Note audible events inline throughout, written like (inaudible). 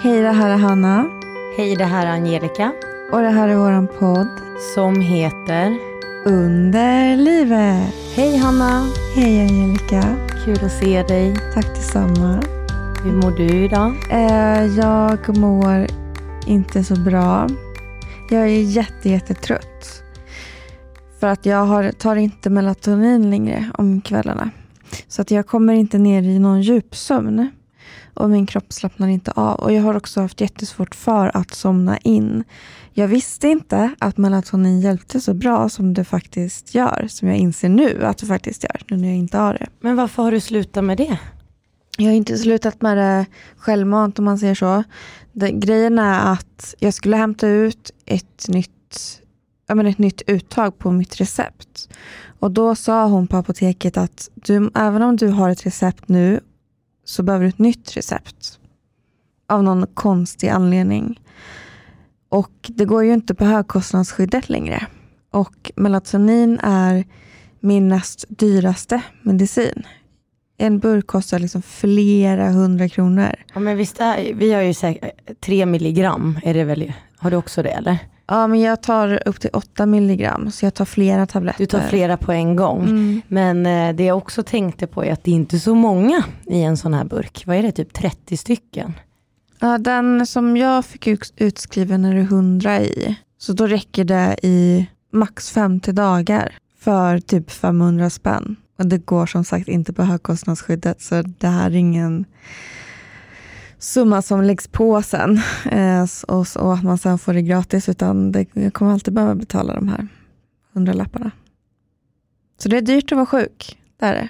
Hej, det här är Hanna. Hej, det här är Angelica. Och det här är våran podd. Som heter? Under livet. Hej Hanna. Hej Angelica. Kul att se dig. Tack detsamma. Hur mår du idag? Eh, jag mår inte så bra. Jag är jätte, jättetrött. För att jag har, tar inte melatonin längre om kvällarna. Så att jag kommer inte ner i någon djupsömn. Och min kropp slappnar inte av. Och jag har också haft jättesvårt för att somna in. Jag visste inte att melatonin hjälpte så bra som det faktiskt gör. Som jag inser nu att det faktiskt gör, nu när jag inte har det. Men varför har du slutat med det? Jag har inte slutat med det självmant om man säger så. Det, grejen är att jag skulle hämta ut ett nytt, ja, men ett nytt uttag på mitt recept. Och då sa hon på apoteket att du, även om du har ett recept nu så behöver du ett nytt recept. Av någon konstig anledning. Och det går ju inte på högkostnadsskyddet längre. Och melatonin är min näst dyraste medicin. En burk kostar liksom flera hundra kronor. Ja men visst är, vi har ju säkert, tre milligram, är det väl, har du också det eller? Ja men jag tar upp till åtta milligram, så jag tar flera tabletter. Du tar flera på en gång. Mm. Men eh, det jag också tänkte på är att det är inte så många i en sån här burk. Vad är det, typ 30 stycken? Ja, den som jag fick ut- utskriven är det 100 i. Så då räcker det i max 50 dagar för typ 500 spänn. Och det går som sagt inte på högkostnadsskyddet så det här är ingen summa som läggs på sen (laughs) eh, och, och att man sen får det gratis utan det, jag kommer alltid behöva betala de här hundralapparna. Så det är dyrt att vara sjuk, det är det.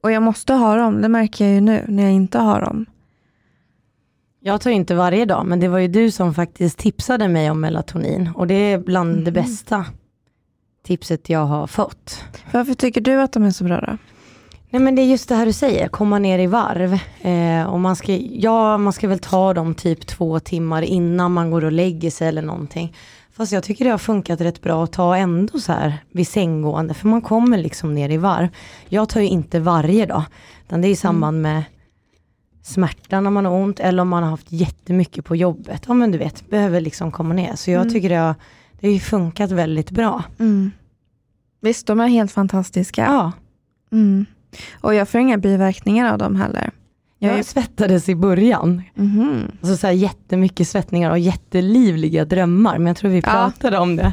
Och jag måste ha dem, det märker jag ju nu när jag inte har dem. Jag tar ju inte varje dag, men det var ju du som faktiskt tipsade mig om melatonin. Och det är bland det Mhm. bästa tipset jag har fått. Varför tycker du att de är så bra då? Nej men det är just det här du säger, komma ner i varv. Eh, och man ska, ja, man ska väl ta dem typ två timmar innan man går och lägger sig eller någonting. Fast jag tycker det har funkat rätt bra att ta ändå så här vid sänggående, för man kommer liksom ner i varv. Jag tar ju inte varje dag, utan det är i samband med smärta när man har ont eller om man har haft jättemycket på jobbet. Ja men du vet, behöver liksom komma ner. Så jag Mm. tycker det har, det har funkat väldigt bra. Visst, de är helt fantastiska. Ja, Mm. Och jag får inga biverkningar av dem heller. Jag jag är, svettades i början. Mhm. Alltså så här jättemycket svettningar och jättelivliga drömmar, men jag tror vi Ja. pratade om det.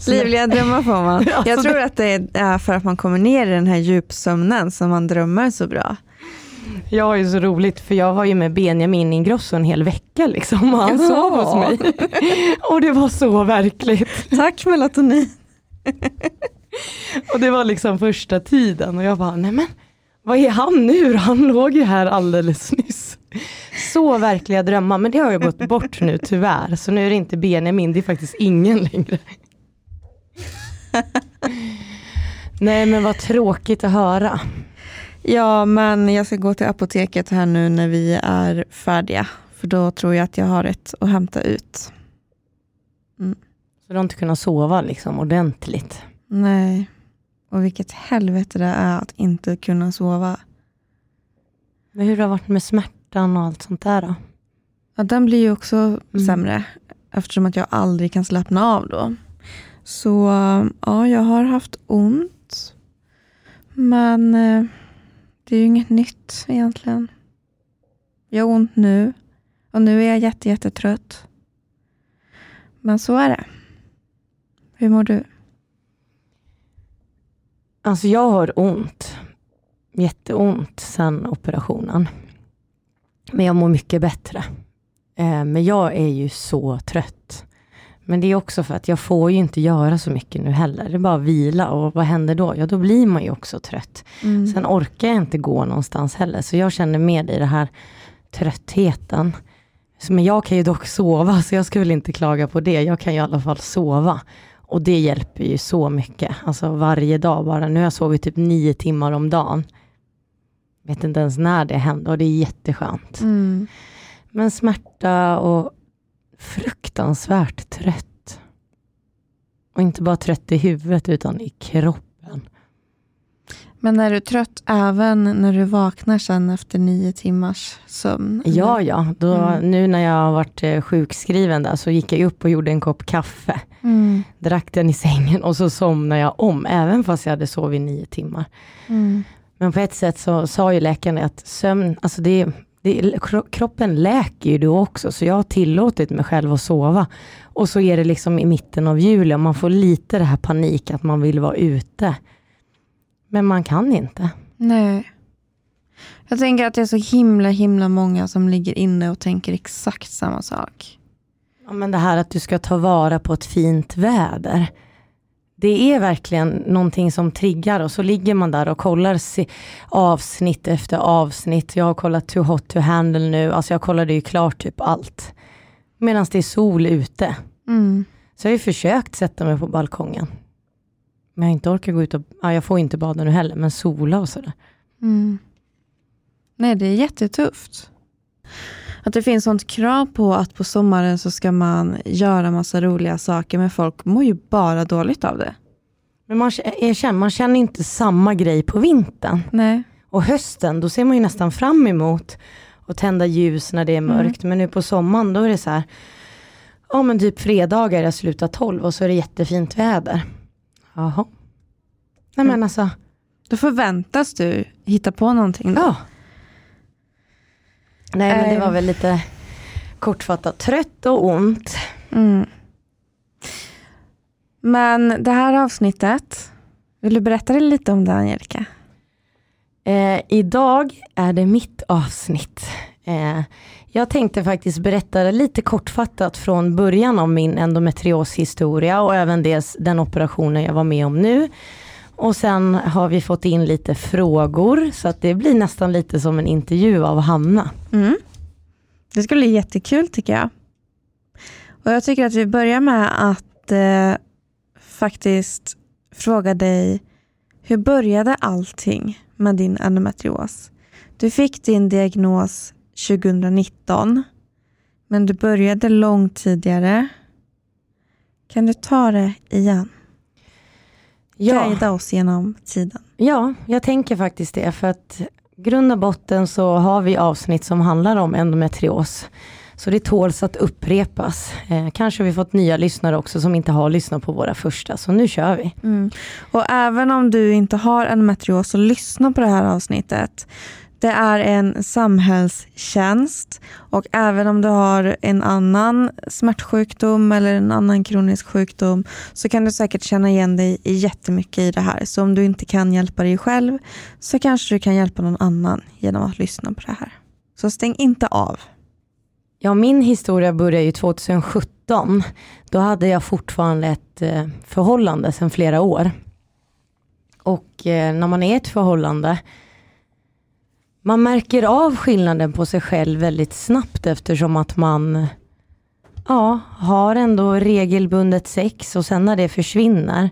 Så- Livliga drömmar får man. (laughs) Alltså Jag tror att det är för att man kommer ner i den här djupsömnen som man drömmer så bra. Jag har ju så roligt för jag var ju med Benjamin Ingrosso en hel vecka liksom och han Jaha. sov hos mig. (laughs) och det var så verkligt. Tack melatonin. Och det var liksom första tiden och jag bara, nej men vad är han nu? Han låg ju här alldeles nyss. Så verkliga drömmar, men det har ju gått bort nu tyvärr. Så nu är det inte Benjamin, det är faktiskt ingen längre. Nej men vad tråkigt att höra. Ja, men jag ska gå till apoteket här nu när vi är färdiga. För då tror jag att jag har ett att hämta ut. Så du har inte kunnat sova liksom ordentligt. Nej. Och vilket helvete det är att inte kunna sova. Men hur har det varit med smärtan och allt sånt där då? Ja, den blir ju också Mm. sämre eftersom att jag aldrig kan slappna av då. Så ja, jag har haft ont. Men eh, det är ju inget nytt egentligen. Jag har ont nu och nu är jag jätte, jättetrött. Men så är det. Hur mår du? Alltså jag har ont. Jätteont sen operationen. Men jag mår mycket bättre. Eh, men jag är ju så trött. Men det är också för att jag får ju inte göra så mycket nu heller. Det är bara vila och vad händer då? Ja då blir man ju också trött. Mm. Sen orkar jag inte gå någonstans heller. Så jag känner med i det här tröttheten. Men jag kan ju dock sova så jag väl inte klaga på det. Jag kan ju i alla fall sova. Och det hjälper ju så mycket. Alltså varje dag bara. Nu har jag sovit typ nio timmar om dagen. Vet inte ens när det hände och det är jätteskönt. Mm. Men smärta och fruktansvärt trött. Och inte bara trött i huvudet utan i kroppen. Men är du trött även när du vaknar sen efter nio timmars sömn? Ja, ja. Då, Mm. Nu när jag har varit eh, sjukskriven där, så gick jag upp och gjorde en kopp kaffe. Mm. Drack den i sängen och så somnade jag om, även fast jag hade sovit nio timmar. Mm. Men på ett sätt så sa ju läkaren att sömn, alltså det, det, kro- kroppen läker ju då också, så jag har tillåtit mig själv att sova. Och så är det liksom i mitten av juli och man får lite det här panik att man vill vara ute. Men man kan inte. Nej. Jag tänker att det är så himla himla många som ligger inne och tänker exakt samma sak. Ja, men det här att du ska ta vara på ett fint väder. Det är verkligen någonting som triggar och så ligger man där och kollar avsnitt efter avsnitt. Jag har kollat Too Hot To Handle nu, alltså jag kollade ju klart typ allt. Medan det är sol ute. Mm. Så jag har ju försökt sätta mig på balkongen. Men jag har inte orkat gå ut och, ja, jag får inte bada nu heller, men sola och sådär. Mm. Nej, det är jättetufft. Att det finns sånt krav på att på sommaren så ska man göra massa roliga saker, men folk mår ju bara dåligt av det. Men man, erkänn, man känner inte samma grej på vintern. Nej. Och hösten, då ser man ju nästan fram emot att tända ljus när det är mörkt. Men nu på sommaren, då är det så här, ja men typ fredagar jag slutar 12 och så är det jättefint väder. Jaha. Nej men alltså, Då förväntas du hitta på någonting. Då. ja. Nej men det var väl lite kortfattat, trött och ont. Mm. Men det här avsnittet, vill du berätta lite om det Angelica? Eh, idag är det mitt avsnitt. Eh, jag tänkte faktiskt berätta lite kortfattat från början om min endometrioshistoria och även dels den operationen jag var med om nu. Och sen har vi fått in lite frågor så att det blir nästan lite som en intervju av Hanna. Mm. Det skulle bli jättekul tycker jag. Och Jag tycker att vi börjar med att eh, faktiskt fråga dig, hur började allting med din endometrios? Du fick din diagnos 2019, men du började långt tidigare. Kan du ta det igen? Ja. Guida oss genom tiden. Ja, jag tänker faktiskt det för att grund och botten så har vi avsnitt som handlar om endometrios. Så det tåls att upprepas. Eh, kanske har vi fått nya lyssnare också som inte har lyssnat på våra första, så nu kör vi. Mm. Och även om du inte har endometrios så lyssna på det här avsnittet. Det är en samhällstjänst och även om du har en annan smärtsjukdom eller en annan kronisk sjukdom så kan du säkert känna igen dig jättemycket i det här. Så om du inte kan hjälpa dig själv så kanske du kan hjälpa någon annan genom att lyssna på det här. Så stäng inte av. Ja, min historia började ju 2017. Då hade jag fortfarande ett eh, förhållande sedan flera år. Och eh, när man är i ett förhållande, man märker av skillnaden på sig själv väldigt snabbt eftersom att man ja, har ändå regelbundet sex och sen när det försvinner,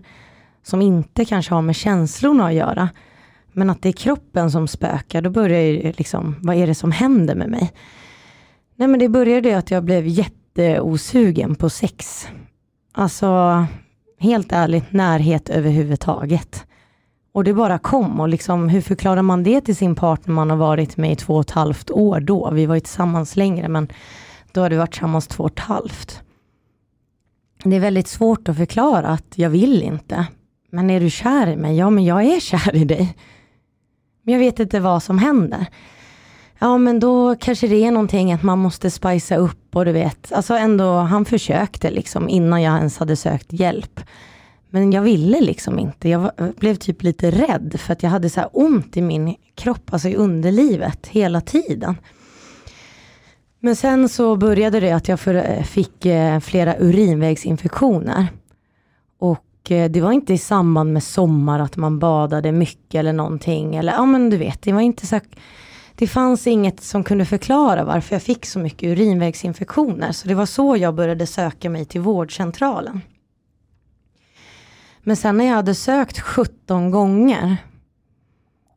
som inte kanske har med känslorna att göra, men att det är kroppen som spökar, då börjar ju liksom, vad är det som händer med mig? Nej men det började att jag blev jätteosugen på sex. Alltså helt ärligt närhet överhuvudtaget. Och det bara kom och liksom hur förklarar man det till sin partner man har varit med i två och ett halvt år då? Vi var ju tillsammans längre men då har vi varit tillsammans två och ett halvt. Det är väldigt svårt att förklara att jag vill inte. Men är du kär i mig? Ja men jag är (laughs) kär i dig. Men jag vet inte vad som händer. Ja men då kanske det är någonting att man måste spicea upp och du vet, alltså ändå han försökte liksom innan jag ens hade sökt hjälp. Men jag ville liksom inte, jag blev typ lite rädd för att jag hade så här ont i min kropp, alltså i underlivet hela tiden. Men sen så började det att jag eh, fick eh, flera urinvägsinfektioner. Och eh, det var inte i samband med sommar att man badade mycket eller någonting. Eller ja men du vet, det var inte så det fanns inget som kunde förklara varför jag fick så mycket urinvägsinfektioner. Så det var så jag började söka mig till vårdcentralen. Men sen när jag hade sökt 17 gånger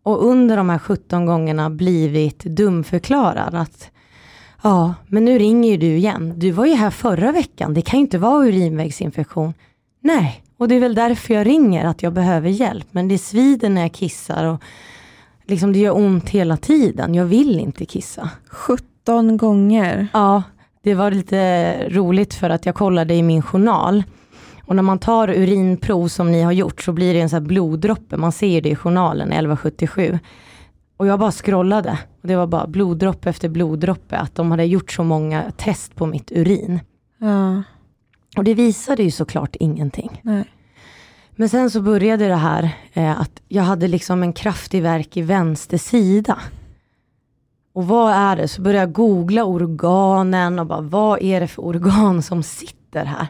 och under de här 17 gångerna blivit dumförklarad att ja, men nu ringer ju du igen. Du var ju här förra veckan, det kan ju inte vara urinvägsinfektion. Nej, Och det är väl därför jag ringer, att jag behöver hjälp. Men det svider när jag kissar och liksom det gör ont hela tiden. Jag vill inte kissa. 17 gånger. Ja, det var lite roligt för att jag kollade i min journal. Och när man tar urinprov som ni har gjort så blir det en sån här bloddroppe. Man ser det i journalen 1177. Och jag bara scrollade. Och det var bara bloddroppe efter bloddroppe. Att de hade gjort så många test på mitt urin. Ja. Och det visade ju såklart ingenting. Nej. Men sen så började det här eh, att jag hade liksom en kraftig verk i vänster sida. Och vad är det? Så började jag googla organen och bara vad är det för organ som sitter här?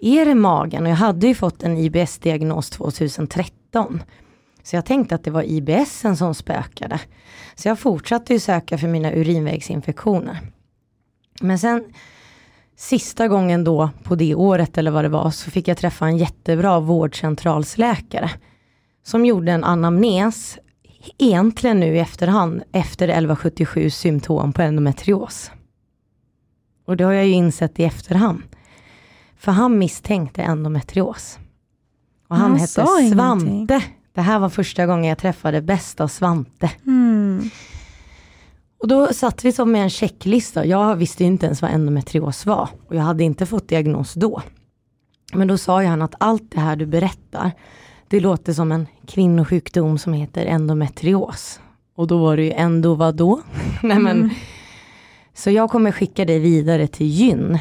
Är det magen? Och jag hade ju fått en IBS-diagnos 2013. Så jag tänkte att det var IBS som spökade. Så jag fortsatte ju söka för mina urinvägsinfektioner. Men sen sista gången då på det året eller vad det var så fick jag träffa en jättebra vårdcentralsläkare. Som gjorde en anamnes egentligen nu i efterhand efter 1177 symptom på endometrios. Och det har jag ju insett i efterhand. För han misstänkte endometrios. Och han, Han hette Svante. ingenting. Det här var första gången jag träffade bästa Svante. Mm. Och då satt vi som med en checklista. Jag visste inte ens vad endometrios var. Och jag hade inte fått diagnos då. Men då sa ju han att allt det här du berättar, det låter som en kvinnosjukdom som heter endometrios. Och då var det ju endo vadå? (laughs) Nej men, så jag kommer skicka dig vidare till gyn.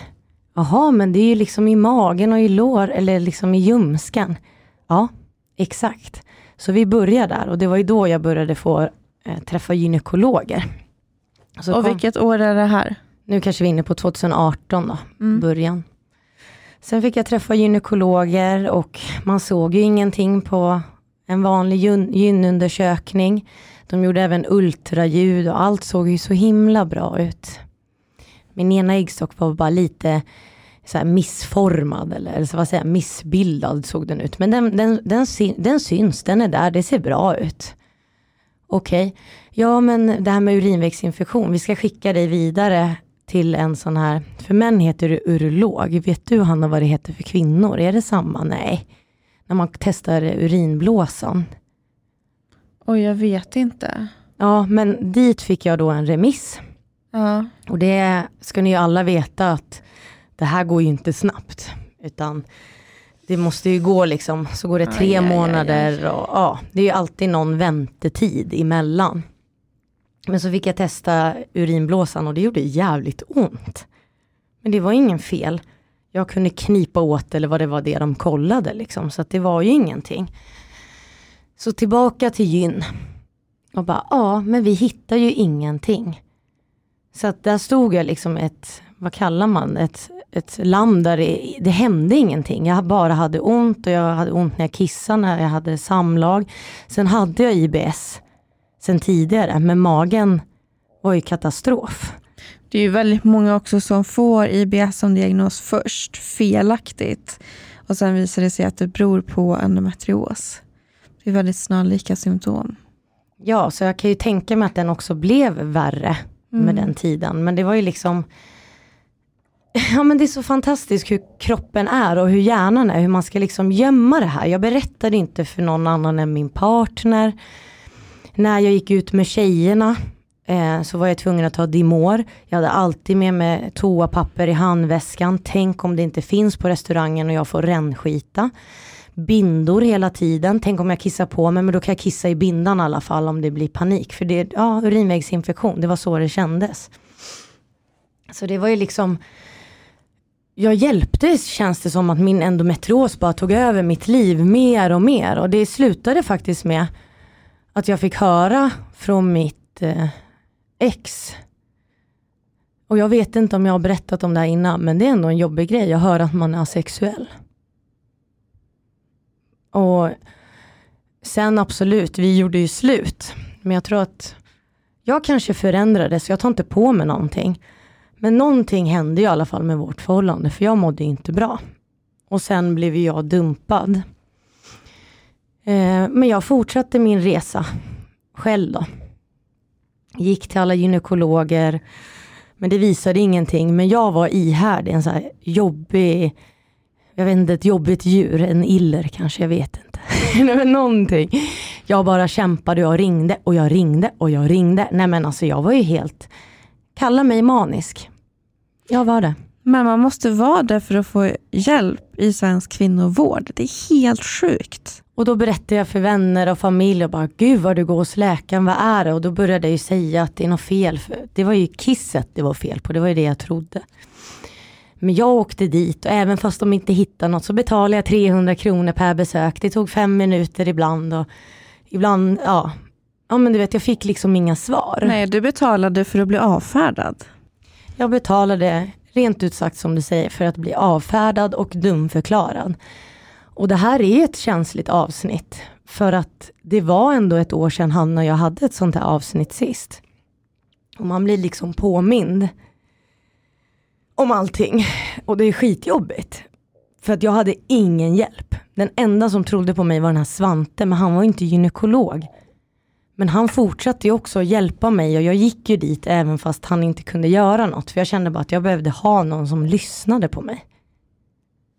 Jaha, men det är ju liksom i magen och i lår eller liksom i ljumsken. Ja, exakt. Så vi börjar där och det var ju då jag började få eh, träffa gynekologer. Så Och kom- vilket år är det här? nu kanske vi är inne på 2018 då, Mm. början. Sen fick jag träffa gynekologer och man såg ju ingenting på en vanlig gyn- gynundersökning. De gjorde även ultraljud och allt såg ju så himla bra ut. Min ena äggstock var bara lite så missformad eller, eller så vad säger jag, missbildad såg den ut. Men den, den, den, den syns, den är där, det ser bra ut. Okej, ja men det här med urinvägsinfektion, vi ska skicka dig vidare till en sån här, för män heter det urolog. Vet du Hanna vad det heter för kvinnor? Är det samma? Nej. När man testar urinblåsan. Oj, jag vet inte. Ja, men dit fick jag då en remiss. Ja. Och det ska ni ju alla veta att det här går ju inte snabbt. Utan det måste ju gå liksom, så går det tre Aj, aj, aj, aj. månader och ja, det är ju alltid någon väntetid emellan. Men så fick jag testa urinblåsan och det gjorde jävligt ont. Men det var ingen fel. Jag kunde knipa åt eller vad det var det de kollade liksom, så att det var ju ingenting. Så tillbaka till gyn. Och bara, ja, men vi hittar ju ingenting. Så att där stod jag liksom ett, vad kallar man ett, ett land där det, det hände ingenting. Jag bara hade ont och jag hade ont när jag kissade, när jag hade samlag. Sen hade jag IBS sen tidigare, men magen var ju katastrof. Det är ju väldigt många också som får IBS som diagnos först, felaktigt. Och sen visar det sig att det beror på endometrios. Det är väldigt snarlika symptom. Ja, så jag kan ju tänka mig att den också blev värre med den tiden. Men det var ju liksom (laughs) Ja men det är så fantastiskt hur kroppen är och hur hjärnan är, hur man ska liksom gömma det här. Jag berättade inte för någon annan än min partner. När jag gick ut med tjejerna eh, så var jag tvungen att ta Dimor. Jag hade alltid med mig toapapper i handväskan. Tänk om det inte finns på restaurangen och jag får rännskita. Bindor hela tiden. Tänk om jag kissar på mig, men då kan jag kissa i bindan i alla fall om det blir panik. För det, ja, urinvägsinfektion, det var så det kändes. Så det var ju liksom, jag hjälpte känns det som att min endometrios bara tog över mitt liv mer och mer. Och det slutade faktiskt med att jag fick höra från mitt eh, ex. Och jag vet inte om jag har berättat om det här innan, men det är ändå en jobbig grej. Jag hör att man är asexuell. Och sen absolut, vi gjorde ju slut. Men jag tror att jag kanske förändrades, jag tar inte på mig någonting. Men någonting hände i alla fall med vårt förhållande, för jag mådde inte bra. Och sen blev ju jag dumpad. Eh, men jag fortsatte min resa själv då. Gick till alla gynekologer, men det visade ingenting. Men jag var ihärdig, en så här jobbig jag vet inte, ett jobbigt djur, en iller kanske, jag vet inte. (laughs) Nej men någonting. Jag bara kämpade och jag ringde och jag ringde och jag ringde. Nej men alltså jag var ju helt, kalla mig manisk. Jag var det. Men man måste vara det för att få hjälp i svensk kvinnovård. Det är helt sjukt. Och då berättade jag för vänner och familj och bara, gud vad du går hos läkaren, vad är det? Och då började jag ju säga att det är något fel. Det var ju kisset det var fel på, det var ju det jag trodde. Men jag åkte dit och även fast de inte hittade något så betalade jag 300 kronor per besök. Det tog fem minuter ibland och ibland, ja. Ja men du vet, jag fick liksom inga svar. Nej, du betalade för att bli avfärdad. Jag betalade, rent ut sagt som du säger, för att bli avfärdad och dumförklarad. Och det här är ett känsligt avsnitt. För att det var ändå ett år sedan Hanna och jag hade ett sånt här avsnitt sist. Och man blir liksom påmind om allting. Och det är skitjobbigt. För att jag hade ingen hjälp. Den enda som trodde på mig var den här Svante, men han var inte gynekolog. Men han fortsatte ju också hjälpa mig och jag gick ju dit även fast han inte kunde göra något. För jag kände bara att jag behövde ha någon som lyssnade på mig.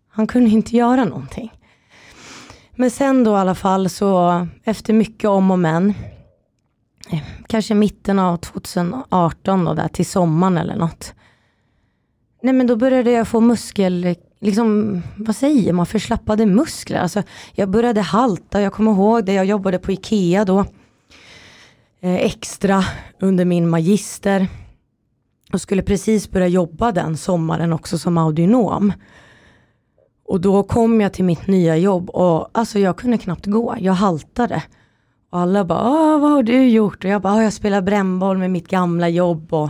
Han kunde inte göra någonting. Men sen då i alla fall så efter mycket om och men. Eh, kanske mitten av 2018 då där till sommaren eller något. Nej men då började jag få muskel, liksom, vad säger man, förslappade muskler. Alltså, jag började halta, jag kommer ihåg det, jag jobbade på Ikea då. Eh, extra under min magister. Och skulle precis börja jobba den sommaren också som audionom. Och då kom jag till mitt nya jobb och alltså jag kunde knappt gå, jag haltade. Och alla bara, vad har du gjort? Och jag bara, jag spelar brännboll med mitt gamla jobb och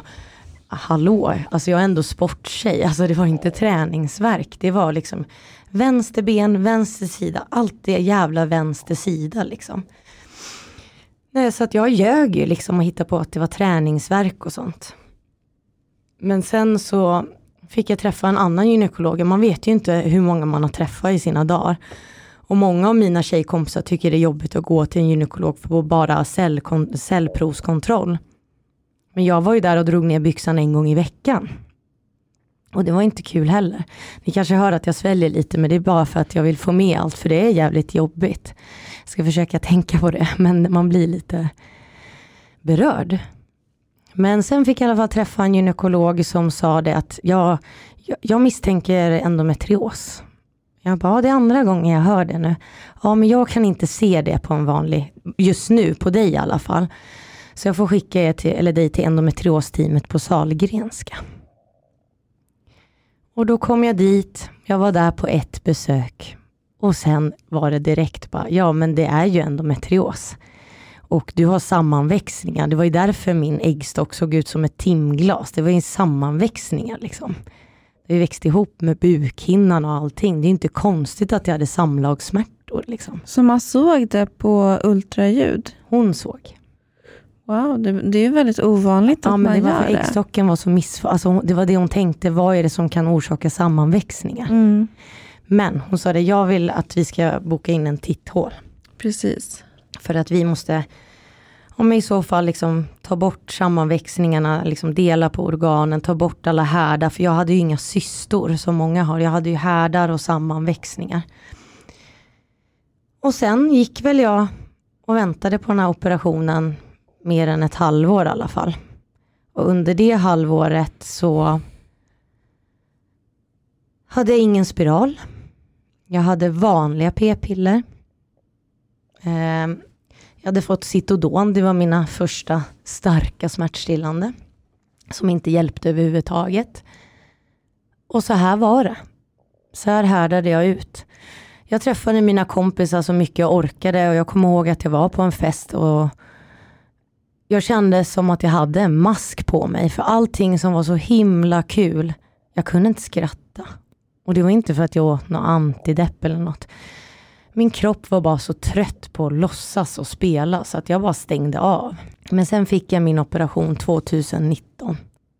hallå, alltså jag är ändå sporttjej, alltså det var inte träningsverk, det var liksom vänster ben, vänster sida, allt det jävla vänster sida liksom. Nej, så att jag ljög ju liksom och hittade på att det var träningsverk och sånt. Men sen så fick jag träffa en annan gynekolog, man vet ju inte hur många man har träffat i sina dagar. Och många av mina tjejkompisar tycker det är jobbigt att gå till en gynekolog för att bara cellkon- cellprovskontroll. Men jag var ju där och drog ner byxan en gång i veckan. Och det var inte kul heller. Ni kanske hör att jag sväljer lite men det är bara för att jag vill få med allt för det är jävligt jobbigt. Jag ska försöka tänka på det (laughs) men man blir lite berörd. Men sen fick jag i alla fall träffa en gynekolog som sa det att jag, jag, jag misstänker endometrios. Jag bara, ja, det är andra gången jag hör det nu. Ja, men jag kan inte se det på en vanlig, just nu, på dig i alla fall. Så jag får skicka er till, eller dig till endometriosteamet på Sahlgrenska. Och då kom jag dit, jag var där på ett besök. Och sen var det direkt bara, ja men det är ju endometrios. Och du har sammanväxningar, det var ju därför min äggstock såg ut som ett timglas. Det var ju sammanväxningar liksom. Det växte ihop med bukhinnan och allting. Det är inte konstigt att jag hade samlagssmärtor liksom. Så man såg det på ultraljud? Hon såg. Wow, det, det är väldigt ovanligt att Ja, men man det gör det. äggstocken var så missförstådd. Alltså, det var det hon tänkte, vad är det som kan orsaka sammanväxningar? Mm, Men hon sa det, jag vill att vi ska boka in en titthål. precis. För att vi måste, om i så fall liksom ta bort sammanväxningarna, liksom dela på organen, ta bort alla härdar. För jag hade ju inga cystor som många har. Jag hade ju härdar och sammanväxningar. Och sen gick väl jag och väntade på den här operationen mer än ett halvår i alla fall. Och under det halvåret så hade jag ingen spiral. Jag hade vanliga p-piller. Eh, jag hade fått Citodon, det var mina första starka smärtstillande. Som inte hjälpte överhuvudtaget. Och så här var det. Så här härdade jag ut. Jag träffade mina kompisar så mycket jag orkade och jag kommer ihåg att jag var på en fest och jag kände som att jag hade en mask på mig för allting som var så himla kul. Jag kunde inte skratta. Och det var inte för att jag åt något antidepp eller något. Min kropp var bara så trött på att låtsas och spela så att jag bara stängde av. Men sen fick jag min operation 2019.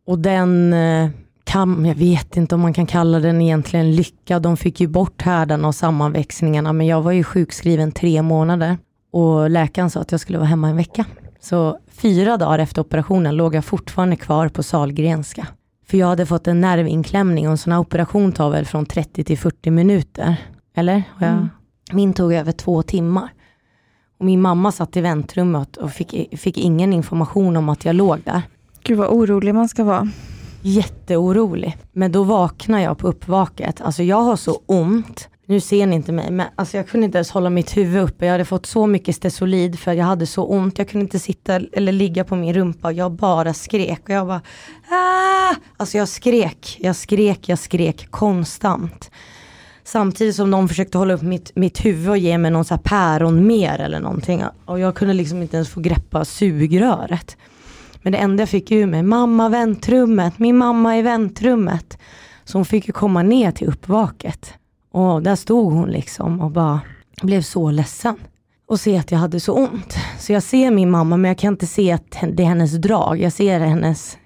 Och den eh, kan, jag vet inte om man kan kalla den egentligen lyckad. De fick ju bort härdarna och sammanväxningarna men jag var ju sjukskriven tre månader. Och läkaren sa att jag skulle vara hemma en vecka. Så fyra dagar efter operationen låg jag fortfarande kvar på Sahlgrenska. För jag hade fått en nervinklämning och en sån här operation tar väl från 30 till 40 minuter. Eller? Mm. Min tog över två timmar. Och min mamma satt i väntrummet och fick, fick ingen information om att jag låg där. Gud vad orolig man ska vara. Jätteorolig. Men då vaknar jag på uppvaket. Alltså jag har så ont. Nu ser ni inte mig, men alltså jag kunde inte ens hålla mitt huvud uppe. Jag hade fått så mycket stesolid för jag hade så ont. Jag kunde inte sitta eller ligga på min rumpa. Jag bara skrek och jag bara Aah! Alltså jag skrek, jag skrek, jag skrek konstant. Samtidigt som de försökte hålla upp mitt, mitt huvud och ge mig någon så här päron mer eller någonting. Och jag kunde liksom inte ens få greppa sugröret. Men det enda jag fick ur mig, mamma väntrummet, min mamma i väntrummet. Så hon fick ju komma ner till uppvaket. Och där stod hon liksom och bara blev så ledsen. Och se att jag hade så ont. Så jag ser min mamma men jag kan inte se att det är hennes drag. Jag ser hennes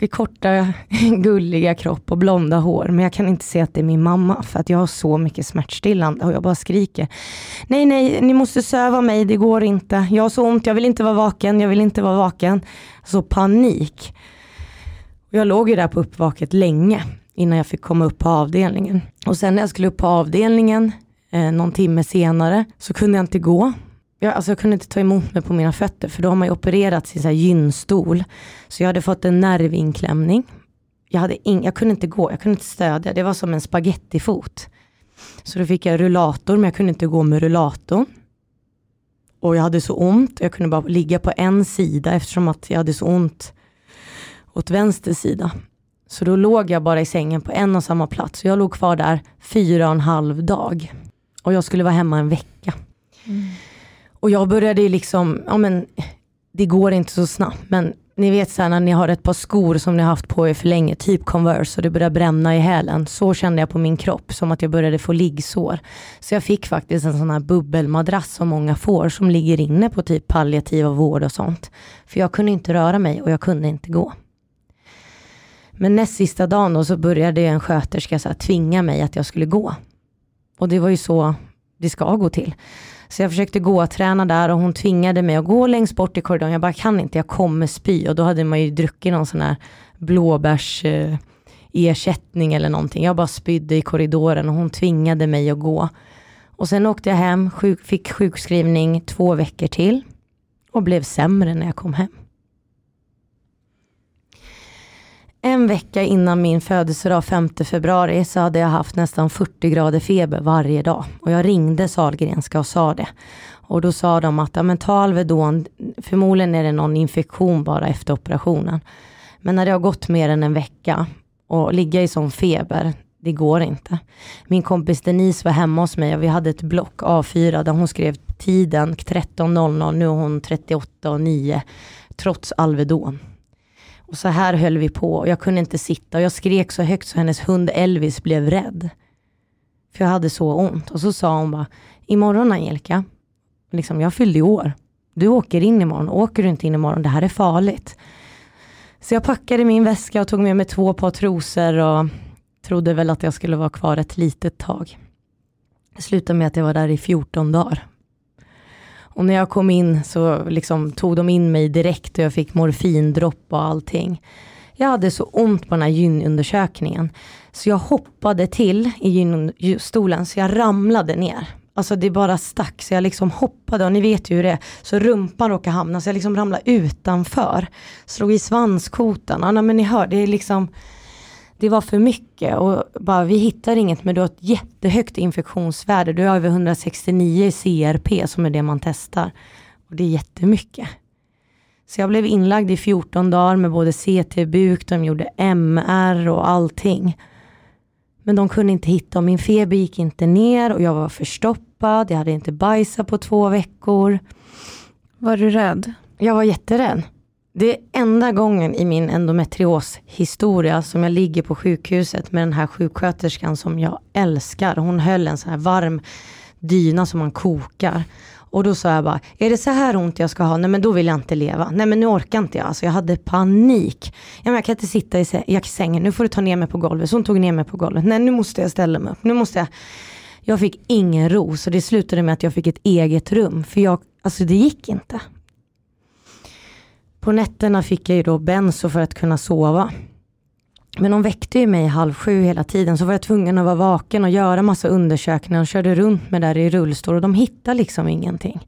(laughs) korta, gulliga kropp och blonda hår. Men jag kan inte se att det är min mamma för att jag har så mycket smärtstillande och jag bara skriker. Nej, nej, ni måste söva mig, det går inte. Jag har så ont, jag vill inte vara vaken, jag vill inte vara vaken. Så panik. Jag låg ju där på uppvaket länge innan jag fick komma upp på avdelningen. Och sen när jag skulle upp på avdelningen eh, någon timme senare så kunde jag inte gå. Jag, alltså jag kunde inte ta emot mig på mina fötter för då har man ju opererat sin så här gynstol. Så jag hade fått en nervinklämning. Jag, hade in, jag kunde inte gå, jag kunde inte stödja. Det var som en spagettifot. Så då fick jag rullator men jag kunde inte gå med rullatorn. Och jag hade så ont, jag kunde bara ligga på en sida eftersom att jag hade så ont åt vänster sida. Så då låg jag bara i sängen på en och samma plats. Så jag låg kvar där fyra och en halv dag. Och jag skulle vara hemma en vecka. Och jag började liksom, ja men det går inte så snabbt. Men ni vet så här, när ni har ett par skor som ni har haft på er för länge, typ Converse och det börjar bränna i hälen. Så kände jag på min kropp, som att jag började få liggsår. Så jag fick faktiskt en sån här bubbelmadrass som många får, som ligger inne på typ palliativa vård och sånt. För jag kunde inte röra mig och jag kunde inte gå. Men näst sista dagen då så började en sköterska så här, tvinga mig att jag skulle gå. Och det var ju så det ska gå till. Så jag försökte gå och träna där och hon tvingade mig att gå längst bort i korridoren. Jag bara kan inte, jag kommer spy. Och då hade man ju druckit någon sån här blåbärs eh, ersättning eller någonting. Jag bara spydde i korridoren och hon tvingade mig att gå. Och sen åkte jag hem, sjuk, fick sjukskrivning två veckor till och blev sämre när jag kom hem. En vecka innan min födelsedag 5 februari så hade jag haft nästan 40 grader feber varje dag. Och jag ringde Sahlgrenska och sa det. Och då sa de att ja, men ta Alvedon, förmodligen är det någon infektion bara efter operationen. Men när det har gått mer än en vecka och ligga i sån feber, det går inte. Min kompis Denise var hemma hos mig och vi hade ett block A4 där hon skrev tiden 13.00, nu är hon 38 och 9, trots Alvedon. Och så här höll vi på och jag kunde inte sitta och jag skrek så högt så hennes hund Elvis blev rädd. För jag hade så ont. Och så sa hon bara, imorgon Angelica, liksom, jag fyllde i år. Du åker in imorgon, åker du inte in imorgon, det här är farligt. Så jag packade min väska och tog med mig två par trosor och trodde väl att jag skulle vara kvar ett litet tag. Det slutade med att jag var där i 14 dagar. Och när jag kom in så liksom tog de in mig direkt och jag fick morfindropp och allting. Jag hade så ont på den här gynundersökningen. Så jag hoppade till i gynstolen så jag ramlade ner. Alltså det bara stack så jag liksom hoppade och ni vet ju hur det är. Så rumpan råkade hamna så jag liksom ramlade utanför. Slog i svanskotan. Ja, men ni hör, det är liksom det var för mycket och bara vi hittar inget men du har ett jättehögt infektionsvärde. Du har över 169 i CRP som är det man testar. Och det är jättemycket. Så jag blev inlagd i 14 dagar med både CT-buk, de gjorde MR och allting. Men de kunde inte hitta och min feber gick inte ner och jag var förstoppad. Jag hade inte bajsat på två veckor. Var du rädd? Jag var jätterädd. Det är enda gången i min endometrioshistoria som jag ligger på sjukhuset med den här sjuksköterskan som jag älskar. Hon höll en sån här varm dyna som man kokar. Och då sa jag bara, är det så här ont jag ska ha? Nej men då vill jag inte leva. Nej men nu orkar inte jag. Alltså jag hade panik. Ja, men jag kan inte sitta i sängen, nu får du ta ner mig på golvet. Så hon tog ner mig på golvet. Nej nu måste jag ställa mig upp. Nu måste jag. Jag fick ingen ro så det slutade med att jag fick ett eget rum. För jag, alltså det gick inte. På nätterna fick jag ju då benso för att kunna sova. Men de väckte ju mig halv sju hela tiden så var jag tvungen att vara vaken och göra massa undersökningar och körde runt med där i rullstol och de hittade liksom ingenting.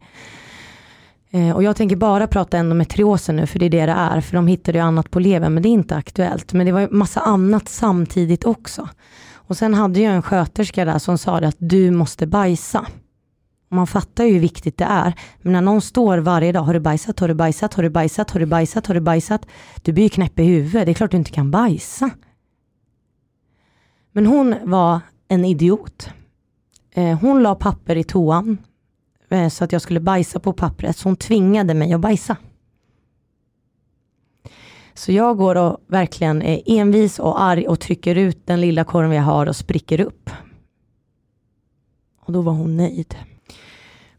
Eh, och jag tänker bara prata endometriosen nu för det är det det är, för de hittade ju annat på levern men det är inte aktuellt. Men det var ju massa annat samtidigt också. Och sen hade jag en sköterska där som sa att du måste bajsa. Man fattar ju hur viktigt det är. Men när någon står varje dag, har du bajsat, har du bajsat, har du bajsat, har du bajsat, har du bajsat? Du blir ju knäpp i huvudet, det är klart du inte kan bajsa. Men hon var en idiot. Eh, hon la papper i toan eh, så att jag skulle bajsa på pappret, så hon tvingade mig att bajsa. Så jag går och verkligen är envis och arg och trycker ut den lilla korven jag har och spricker upp. Och då var hon nöjd.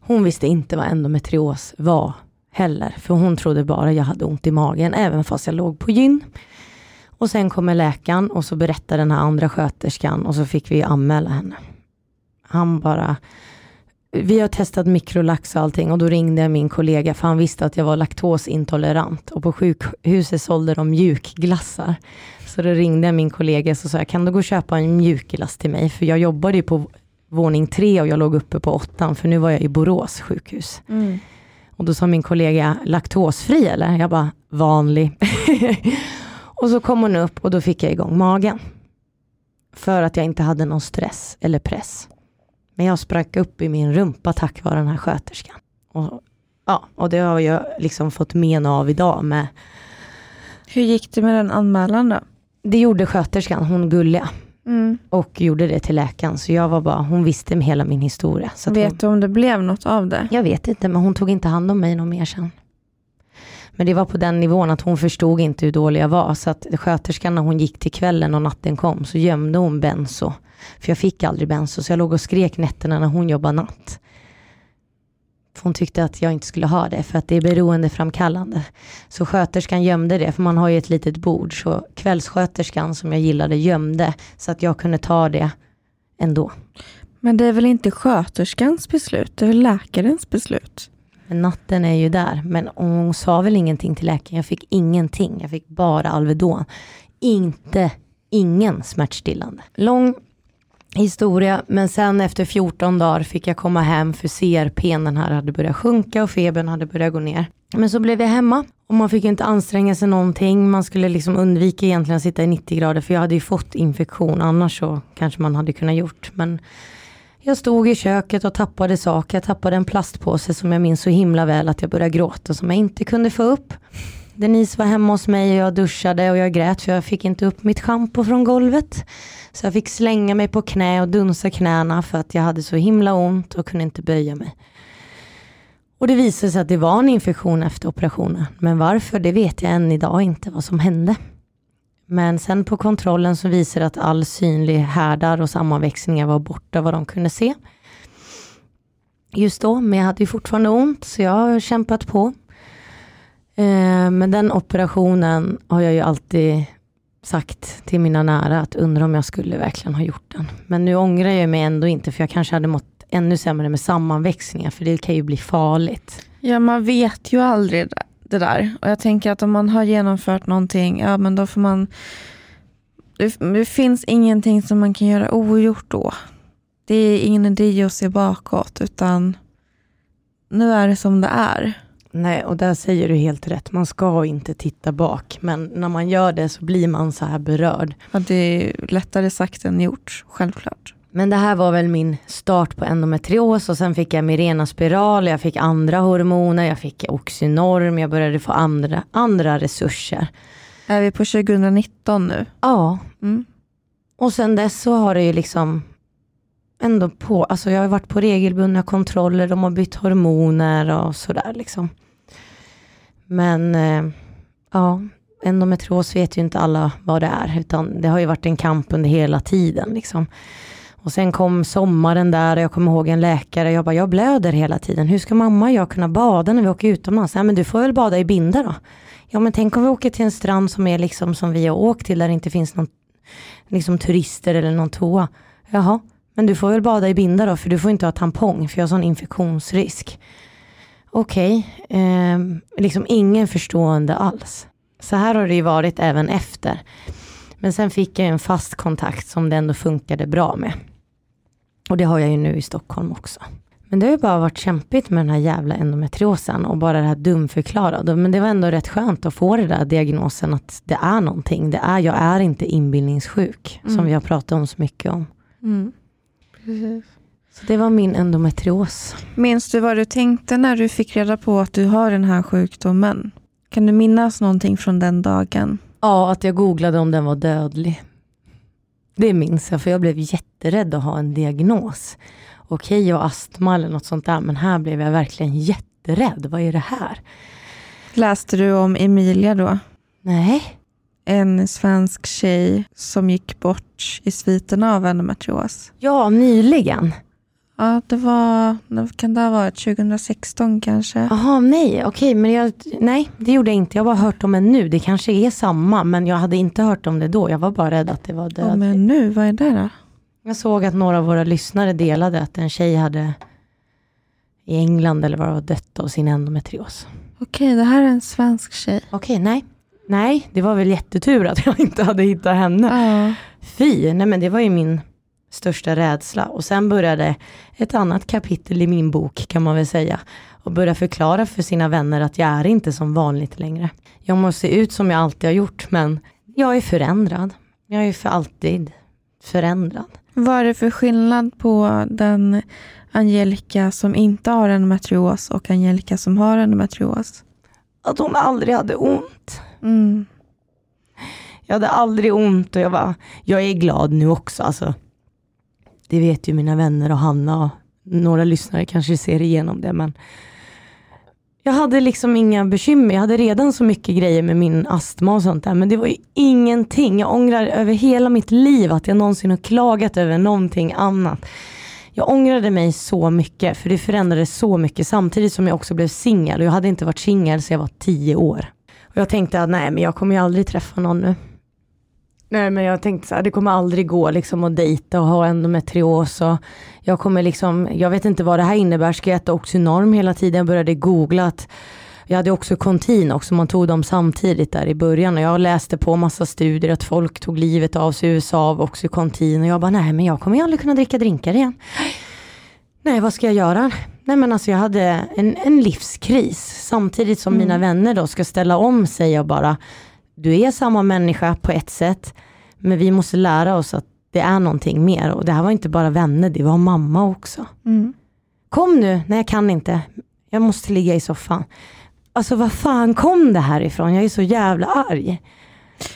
Hon visste inte vad endometrios var heller, för hon trodde bara jag hade ont i magen, även fast jag låg på gyn. Och sen kommer läkaren och så berättar den här andra sköterskan och så fick vi anmäla henne. Han bara, vi har testat mikrolax och allting och då ringde jag min kollega för han visste att jag var laktosintolerant och på sjukhuset sålde de mjukglassar. Så då ringde jag min kollega och sa, kan du gå och köpa en mjukglass till mig? För jag jobbade ju på våning tre och jag låg uppe på åttan för nu var jag i Borås sjukhus. Mm. Och då sa min kollega, laktosfri eller? Jag bara, vanlig. (laughs) och så kom hon upp och då fick jag igång magen. För att jag inte hade någon stress eller press. Men jag sprack upp i min rumpa tack vare den här sköterskan. Och, ja, och det har jag liksom fått men av idag med. Hur gick det med den anmälan då? Det gjorde sköterskan, hon gulliga. Mm. Och gjorde det till läkaren. Så jag var bara, hon visste hela min historia. Så vet hon, du om det blev något av det? Jag vet inte, men hon tog inte hand om mig någon mer sen. Men det var på den nivån att hon förstod inte hur dålig jag var. Så att sköterskan när hon gick till kvällen och natten kom så gömde hon benso. För jag fick aldrig benso så jag låg och skrek nätterna när hon jobbade natt. Hon tyckte att jag inte skulle ha det för att det är beroendeframkallande. Så sköterskan gömde det för man har ju ett litet bord. Så kvällssköterskan som jag gillade gömde så att jag kunde ta det ändå. Men det är väl inte sköterskans beslut, det är väl läkarens beslut? Men natten är ju där. Men hon sa väl ingenting till läkaren. Jag fick ingenting. Jag fick bara Alvedon. Inte, ingen smärtstillande. Lång historia, men sen efter 14 dagar fick jag komma hem för CRPn den här hade börjat sjunka och febern hade börjat gå ner. Men så blev jag hemma och man fick inte anstränga sig någonting. Man skulle liksom undvika egentligen att sitta i 90 grader för jag hade ju fått infektion. Annars så kanske man hade kunnat gjort. Men jag stod i köket och tappade saker. Jag tappade en plastpåse som jag minns så himla väl att jag började gråta som jag inte kunde få upp. Denise var hemma hos mig och jag duschade och jag grät för jag fick inte upp mitt schampo från golvet. Så jag fick slänga mig på knä och dunsa knäna för att jag hade så himla ont och kunde inte böja mig. Och det visade sig att det var en infektion efter operationen. Men varför, det vet jag än idag inte vad som hände. Men sen på kontrollen så visade det att all synlig härdar och sammanväxningar var borta vad de kunde se. Just då, men jag hade ju fortfarande ont så jag har kämpat på. Eh, men den operationen har jag ju alltid sagt till mina nära att undra om jag skulle verkligen ha gjort den. Men nu ångrar jag mig ändå inte för jag kanske hade mått ännu sämre med sammanväxningar för det kan ju bli farligt. Ja man vet ju aldrig det där. Och jag tänker att om man har genomfört någonting, ja men då får man... Det, det finns ingenting som man kan göra ogjort då. Det är ingen idé att se bakåt utan nu är det som det är. Nej, och där säger du helt rätt. Man ska inte titta bak, men när man gör det så blir man så här berörd. Ja, det är lättare sagt än gjort, självklart. Men det här var väl min start på endometrios och sen fick jag Mirena spiral, jag fick andra hormoner, jag fick Oxynorm, jag började få andra, andra resurser. Är vi på 2019 nu? Ja. Mm. Och sen dess så har det ju liksom ändå på, alltså jag har varit på regelbundna kontroller, de har bytt hormoner och sådär liksom. Men eh, ja, endometrios vet ju inte alla vad det är, utan det har ju varit en kamp under hela tiden liksom. Och sen kom sommaren där och jag kommer ihåg en läkare, jag bara, jag blöder hela tiden. Hur ska mamma och jag kunna bada när vi åker utomlands? Ja, men du får väl bada i binda då. Ja, men tänk om vi åker till en strand som är liksom som vi har åkt till, där det inte finns någon liksom turister eller någon toa. Jaha, men du får väl bada i binda då, för du får inte ha tampong, för jag har sån infektionsrisk. okej, okay, eh, liksom ingen förstående alls. Så här har det ju varit även efter. Men sen fick jag en fast kontakt som det ändå funkade bra med. Och det har jag ju nu i Stockholm också. Men det har ju bara varit kämpigt med den här jävla endometriosen och bara det här dumförklarade. Men det var ändå rätt skönt att få den där diagnosen att det är någonting. Det är, jag är inte inbildningssjuk mm. som vi har pratat om så mycket om. Mm. Så det var min endometrios. Minns du vad du tänkte när du fick reda på att du har den här sjukdomen? Kan du minnas någonting från den dagen? Ja, att jag googlade om den var dödlig. Det minns jag, för jag blev jätterädd att ha en diagnos. Okej, jag har astma eller något sånt där, men här blev jag verkligen jätterädd. Vad är det här? Läste du om Emilia då? Nej. En svensk tjej som gick bort i sviterna av endometrios. Ja, nyligen. Ja, det var, kan det ha varit 2016 kanske? Jaha, nej, okej, men jag, nej, det gjorde jag inte. Jag har bara hört om det nu. Det kanske är samma, men jag hade inte hört om det då. Jag var bara rädd att det var dödligt. Ja, men nu, vad är det då? Jag såg att några av våra lyssnare delade att en tjej hade i England eller var dött av sin endometrios. Okej, det här är en svensk tjej. Okej, nej. Nej, det var väl jättetur att jag (laughs) inte hade hittat henne. Ja. Fy, nej men det var ju min största rädsla. Och sen började ett annat kapitel i min bok kan man väl säga. Och börja förklara för sina vänner att jag är inte som vanligt längre. Jag måste se ut som jag alltid har gjort men jag är förändrad. Jag är för alltid förändrad. Vad är det för skillnad på den Angelica som inte har endometrios och Angelica som har endometrios? Att hon aldrig hade ont. Mm. Jag hade aldrig ont och jag var, jag är glad nu också. Alltså, det vet ju mina vänner och Hanna och några lyssnare kanske ser igenom det. Men jag hade liksom inga bekymmer. Jag hade redan så mycket grejer med min astma och sånt där. Men det var ju ingenting. Jag ångrar över hela mitt liv att jag någonsin har klagat över någonting annat. Jag ångrade mig så mycket för det förändrade så mycket samtidigt som jag också blev singel. Och jag hade inte varit singel sedan jag var tio år. Och jag tänkte att nej men jag kommer ju aldrig träffa någon nu. Nej men jag tänkte så här, det kommer aldrig gå liksom att dejta och ha endometrios och jag kommer liksom, jag vet inte vad det här innebär, ska jag äta Oxynorm hela tiden? Jag började googla att jag hade också kontin också, man tog dem samtidigt där i början och jag läste på massa studier att folk tog livet av sig i USA av Oxycontin och jag bara nej men jag kommer ju aldrig kunna dricka drinkar igen. Nej vad ska jag göra? Nej men alltså jag hade en, en livskris samtidigt som mm. mina vänner då ska ställa om sig och bara du är samma människa på ett sätt, men vi måste lära oss att det är någonting mer. Och det här var inte bara vänner, det var mamma också. Mm. Kom nu, nej jag kan inte. Jag måste ligga i soffan. Alltså vad fan kom det här ifrån? Jag är så jävla arg.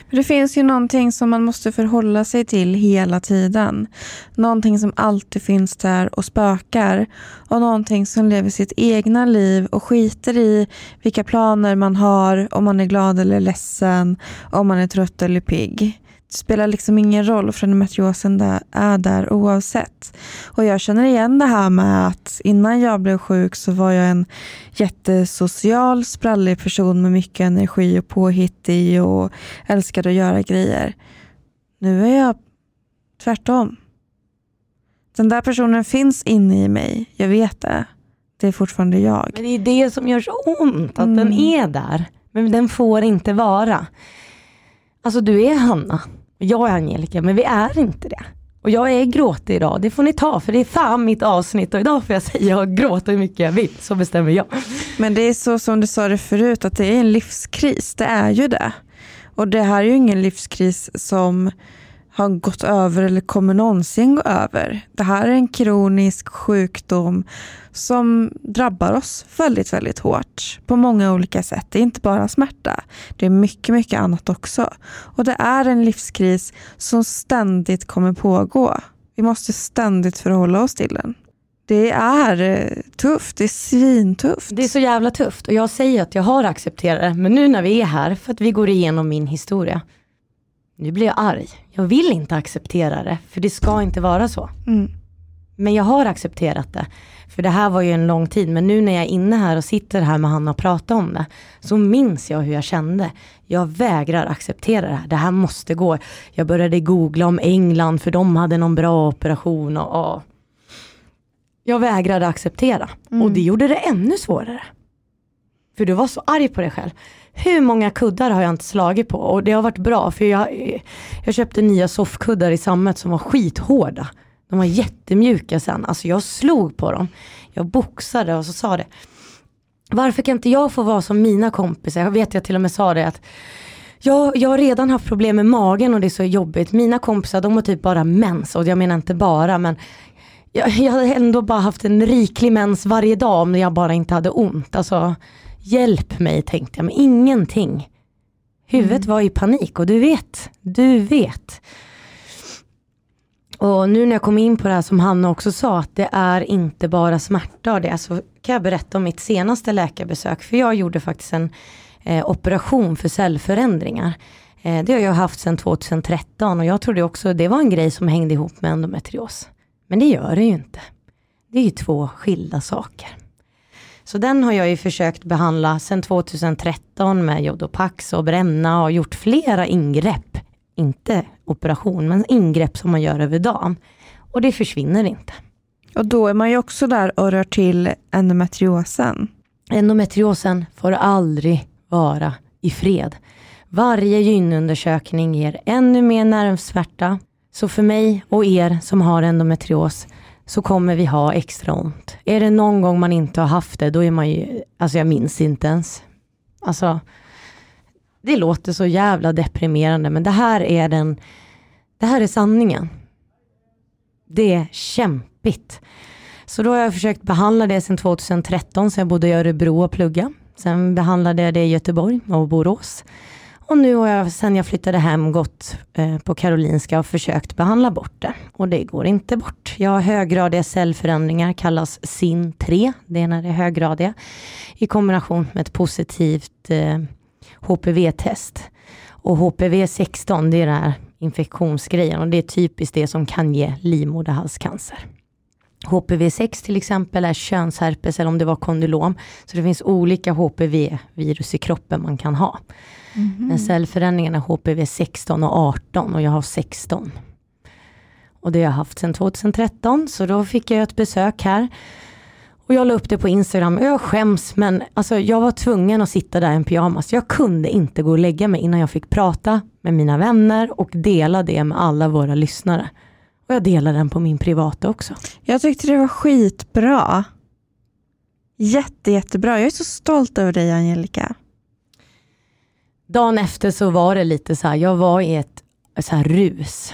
Men det finns ju någonting som man måste förhålla sig till hela tiden. Någonting som alltid finns där och spökar. Och någonting som lever sitt egna liv och skiter i vilka planer man har, om man är glad eller ledsen, om man är trött eller pigg. Spelar liksom ingen roll för endometriosen är där oavsett. Och jag känner igen det här med att innan jag blev sjuk så var jag en jättesocial, sprallig person med mycket energi och påhittig och älskade att göra grejer. Nu är jag tvärtom. Den där personen finns inne i mig. Jag vet det. Det är fortfarande jag. Men det är det som gör så ont, att mm. den är där. Men den får inte vara. Alltså du är Hanna. Jag är Angelica, men vi är inte det. Och jag är gråtig idag, det får ni ta för det är fan mitt avsnitt och idag får jag säga och gråta hur mycket jag vill, så bestämmer jag. Men det är så som du sa det förut, att det är en livskris, det är ju det. Och det här är ju ingen livskris som har gått över eller kommer någonsin gå över. Det här är en kronisk sjukdom som drabbar oss väldigt, väldigt hårt på många olika sätt. Det är inte bara smärta, det är mycket, mycket annat också. Och det är en livskris som ständigt kommer pågå. Vi måste ständigt förhålla oss till den. Det är eh, tufft, det är svintufft. Det är så jävla tufft och jag säger att jag har accepterat det, men nu när vi är här, för att vi går igenom min historia, nu blir jag arg. Jag vill inte acceptera det, för det ska inte vara så. Mm. Men jag har accepterat det. För det här var ju en lång tid, men nu när jag är inne här och sitter här med Hanna och pratar om det, så minns jag hur jag kände. Jag vägrar acceptera det här, det här måste gå. Jag började googla om England, för de hade någon bra operation och, och. Jag vägrade acceptera. Mm. Och det gjorde det ännu svårare. För du var så arg på dig själv. Hur många kuddar har jag inte slagit på? Och det har varit bra för jag, jag köpte nya soffkuddar i sammet som var skithårda. De var jättemjuka sen. Alltså jag slog på dem. Jag boxade och så sa det. Varför kan inte jag få vara som mina kompisar? Jag vet jag till och med sa det att jag, jag har redan haft problem med magen och det är så jobbigt. Mina kompisar de har typ bara mens och jag menar inte bara men jag, jag hade ändå bara haft en riklig mens varje dag om jag bara inte hade ont. Alltså hjälp mig tänkte jag men ingenting. Huvudet mm. var i panik och du vet, du vet. Och nu när jag kom in på det här som Hanna också sa, att det är inte bara smärta. Det är så kan jag berätta om mitt senaste läkarbesök. För jag gjorde faktiskt en eh, operation för cellförändringar. Eh, det har jag haft sedan 2013 och jag trodde också det var en grej som hängde ihop med endometrios. Men det gör det ju inte. Det är ju två skilda saker. Så den har jag ju försökt behandla sedan 2013 med Jodopax och bränna och gjort flera ingrepp. Inte operation, men ingrepp som man gör över dagen. Och det försvinner inte. Och då är man ju också där och rör till endometriosen. Endometriosen får aldrig vara i fred. Varje gynundersökning ger ännu mer nervsmärta. Så för mig och er som har endometrios så kommer vi ha extra ont. Är det någon gång man inte har haft det, då är man ju, alltså jag minns inte ens. Alltså, det låter så jävla deprimerande, men det här är den, det här är sanningen. Det är kämpigt. Så då har jag försökt behandla det sedan 2013, så jag bodde i Örebro och plugga. Sen behandlade jag det i Göteborg och Borås. Och nu har jag sen jag flyttade hem gått eh, på Karolinska och försökt behandla bort det. Och det går inte bort. Jag har höggradiga cellförändringar, kallas SIN3. Det är när det är höggradiga. I kombination med ett positivt eh, HPV-test. Och HPV 16, det är den här infektionsgrejen och det är typiskt det som kan ge livmoderhalscancer. HPV6 till exempel är könsherpes eller om det var kondylom. Så det finns olika HPV-virus i kroppen man kan ha. Mm. Men cellförändringen är HPV 16 och 18 och jag har 16. Och det har jag haft sedan 2013 så då fick jag ett besök här. Och jag la upp det på Instagram jag skäms men alltså, jag var tvungen att sitta där i en pyjamas. Jag kunde inte gå och lägga mig innan jag fick prata med mina vänner och dela det med alla våra lyssnare. Och jag delar den på min privata också. Jag tyckte det var skitbra. Jätte, jättebra. Jag är så stolt över dig Angelica. Dagen efter så var det lite så här, jag var i ett så här rus.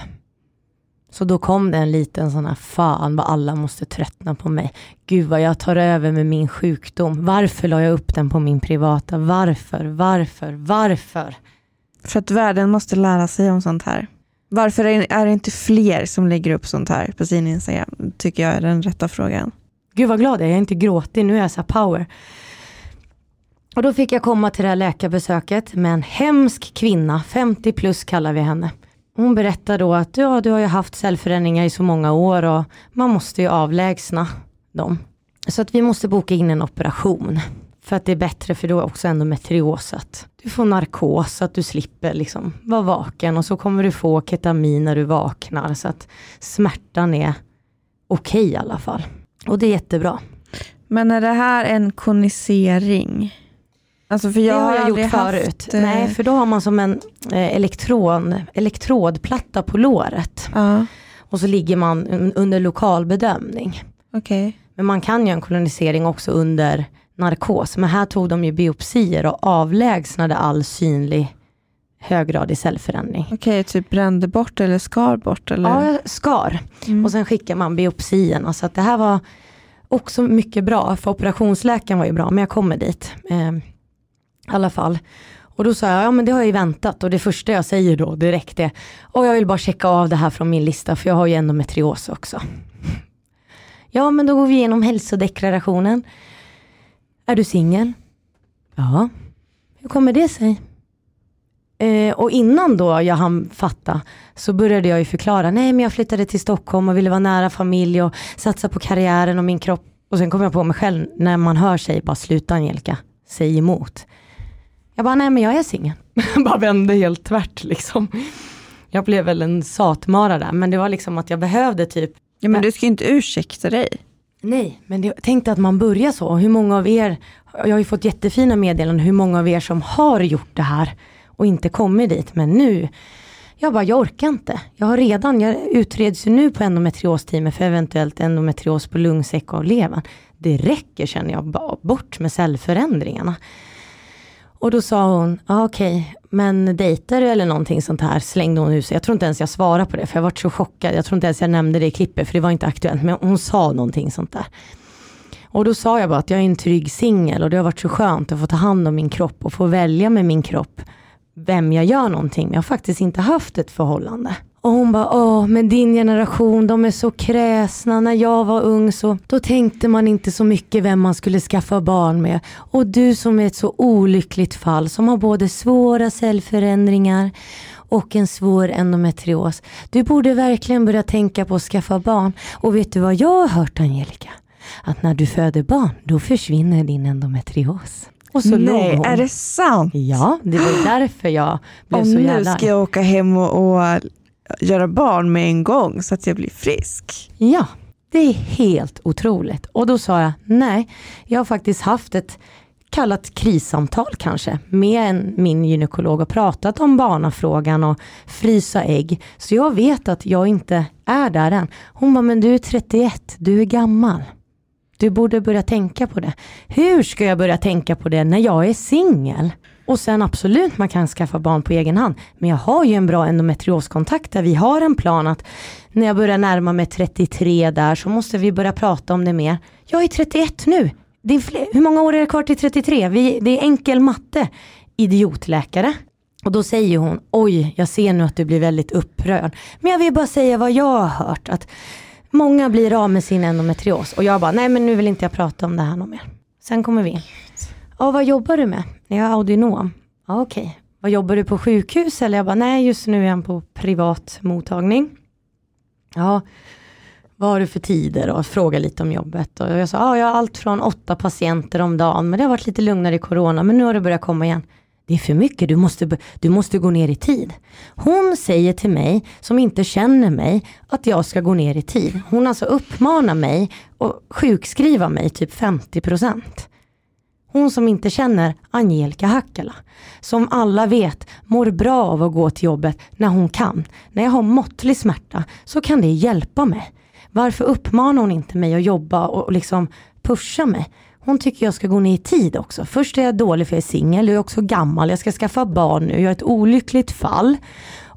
Så då kom det en liten sån här, fan vad alla måste tröttna på mig. Gud vad jag tar över med min sjukdom. Varför la jag upp den på min privata? Varför, varför, varför? För att världen måste lära sig om sånt här. Varför är det inte fler som lägger upp sånt här på sin Instagram? Tycker jag är den rätta frågan. Gud vad glad jag är, jag är inte gråtig, nu är jag så power. Och då fick jag komma till det här läkarbesöket med en hemsk kvinna, 50 plus kallar vi henne. Hon berättade då att ja, du har ju haft cellförändringar i så många år och man måste ju avlägsna dem. Så att vi måste boka in en operation. För att det är bättre för då är också endometrios att du får narkos så att du slipper liksom vara vaken och så kommer du få ketamin när du vaknar så att smärtan är okej okay i alla fall. Och det är jättebra. Men är det här en konisering? Alltså för jag det har jag gjort förut. Haft, eh, Nej, för då har man som en eh, elektron, elektrodplatta på låret. Uh. Och så ligger man under lokal bedömning. Okay. Men man kan ju en kolonisering också under narkos. Men här tog de ju biopsier och avlägsnade all synlig höggradig cellförändring. Okej, okay, typ brände bort eller skar bort? Eller? Ja, skar. Mm. Och sen skickar man biopsierna. Så att det här var också mycket bra, för operationsläkaren var ju bra, men jag kommer dit. Eh, i alla fall. Och då sa jag, ja men det har jag ju väntat och det första jag säger då direkt är, och jag vill bara checka av det här från min lista för jag har ju endometrios också. Ja men då går vi igenom hälsodeklarationen. Är du singel? Ja. Hur kommer det sig? Eh, och innan då jag hann fatta så började jag ju förklara, nej men jag flyttade till Stockholm och ville vara nära familj och satsa på karriären och min kropp. Och sen kom jag på mig själv när man hör sig, bara sluta Angelica, säg emot. Jag bara, nej men jag är singel. (laughs) bara vände helt tvärt liksom. Jag blev väl en satmara där, men det var liksom att jag behövde typ. Ja men du ska ju inte ursäkta dig. Nej, men tänk tänkte att man börjar så. Hur många av er jag har ju fått jättefina meddelanden hur många av er som har gjort det här och inte kommit dit. Men nu, jag bara, jag orkar inte. Jag har redan, jag utreds ju nu på endometriosteamet för eventuellt endometrios på lungsäck och levern. Det räcker känner jag, bara bort med cellförändringarna. Och då sa hon, ah, okej, okay, men dejtar du eller någonting sånt här? Slängde hon ut sig. Jag tror inte ens jag svarade på det, för jag var så chockad. Jag tror inte ens jag nämnde det i klippet, för det var inte aktuellt. Men hon sa någonting sånt där. Och då sa jag bara att jag är en trygg singel och det har varit så skönt att få ta hand om min kropp och få välja med min kropp vem jag gör någonting med. Jag har faktiskt inte haft ett förhållande. Och hon bara, åh, men din generation, de är så kräsna. När jag var ung så då tänkte man inte så mycket vem man skulle skaffa barn med. Och du som är ett så olyckligt fall, som har både svåra cellförändringar och en svår endometrios. Du borde verkligen börja tänka på att skaffa barn. Och vet du vad jag har hört Angelica? Att när du föder barn, då försvinner din endometrios. Och så Nej, är det sant? Ja, det var därför jag blev och så jävla... nu ska jag åka hem och, och göra barn med en gång så att jag blir frisk. Ja, det är helt otroligt. Och då sa jag, nej, jag har faktiskt haft ett kallat krissamtal kanske med en, min gynekolog och pratat om barnafrågan och frysa ägg. Så jag vet att jag inte är där än. Hon bara, men du är 31, du är gammal. Du borde börja tänka på det. Hur ska jag börja tänka på det när jag är singel? Och sen absolut, man kan skaffa barn på egen hand. Men jag har ju en bra endometrioskontakt där vi har en plan att när jag börjar närma mig 33 där så måste vi börja prata om det mer. Jag är 31 nu. Det är fler, hur många år är det kvar till 33? Vi, det är enkel matte. Idiotläkare. Och då säger hon, oj, jag ser nu att du blir väldigt upprörd. Men jag vill bara säga vad jag har hört. Att Många blir av med sin endometrios och jag bara, nej men nu vill inte jag prata om det här något mer. Sen kommer vi in. Ja, vad jobbar du med? Jag är audionom. Ja, okej. Okay. Vad jobbar du på sjukhus? Eller jag bara, nej just nu är jag på privat mottagning. Ja, vad har du för tider? Och fråga lite om jobbet. Och jag sa, ja, jag har allt från åtta patienter om dagen, men det har varit lite lugnare i corona, men nu har det börjat komma igen det är för mycket, du måste, du måste gå ner i tid. Hon säger till mig, som inte känner mig, att jag ska gå ner i tid. Hon alltså uppmanar mig och sjukskriva mig typ 50%. Hon som inte känner Angelica Hackala, som alla vet mår bra av att gå till jobbet när hon kan. När jag har måttlig smärta så kan det hjälpa mig. Varför uppmanar hon inte mig att jobba och liksom pusha mig? Hon tycker jag ska gå ner i tid också. Först är jag dålig för jag är singel, jag är också gammal, jag ska skaffa barn nu, jag är ett olyckligt fall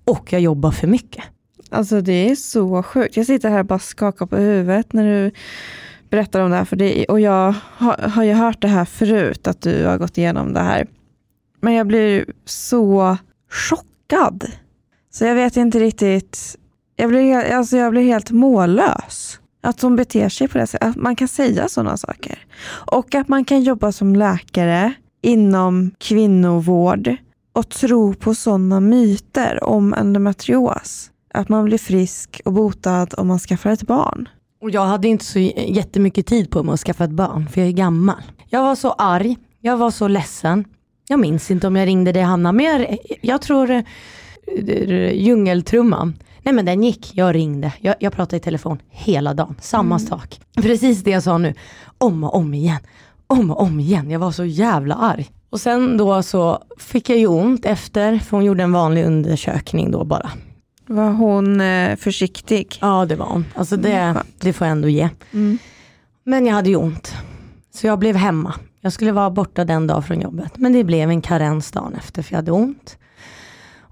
och jag jobbar för mycket. Alltså det är så sjukt. Jag sitter här och bara skakar på huvudet när du berättar om det här. För dig och jag har, har ju hört det här förut, att du har gått igenom det här. Men jag blir så chockad. Så jag vet inte riktigt. Jag blir, alltså jag blir helt mållös. Att de beter sig på det sättet. Att man kan säga sådana saker. Och att man kan jobba som läkare inom kvinnovård och tro på sådana myter om endometrios. Att man blir frisk och botad om man skaffar ett barn. Och jag hade inte så jättemycket tid på mig att skaffa ett barn, för jag är gammal. Jag var så arg, jag var så ledsen. Jag minns inte om jag ringde dig Hanna, men jag, jag tror uh, djungeltrumman. Nej men den gick, jag ringde, jag, jag pratade i telefon hela dagen, samma mm. sak. Precis det jag sa nu, om och om igen, om och om igen. Jag var så jävla arg. Och sen då så fick jag ju ont efter, för hon gjorde en vanlig undersökning då bara. Var hon eh, försiktig? Ja det var hon. Alltså det, mm, det får jag ändå ge. Mm. Men jag hade ju ont. Så jag blev hemma. Jag skulle vara borta den dag från jobbet. Men det blev en karensdag efter för jag hade ont.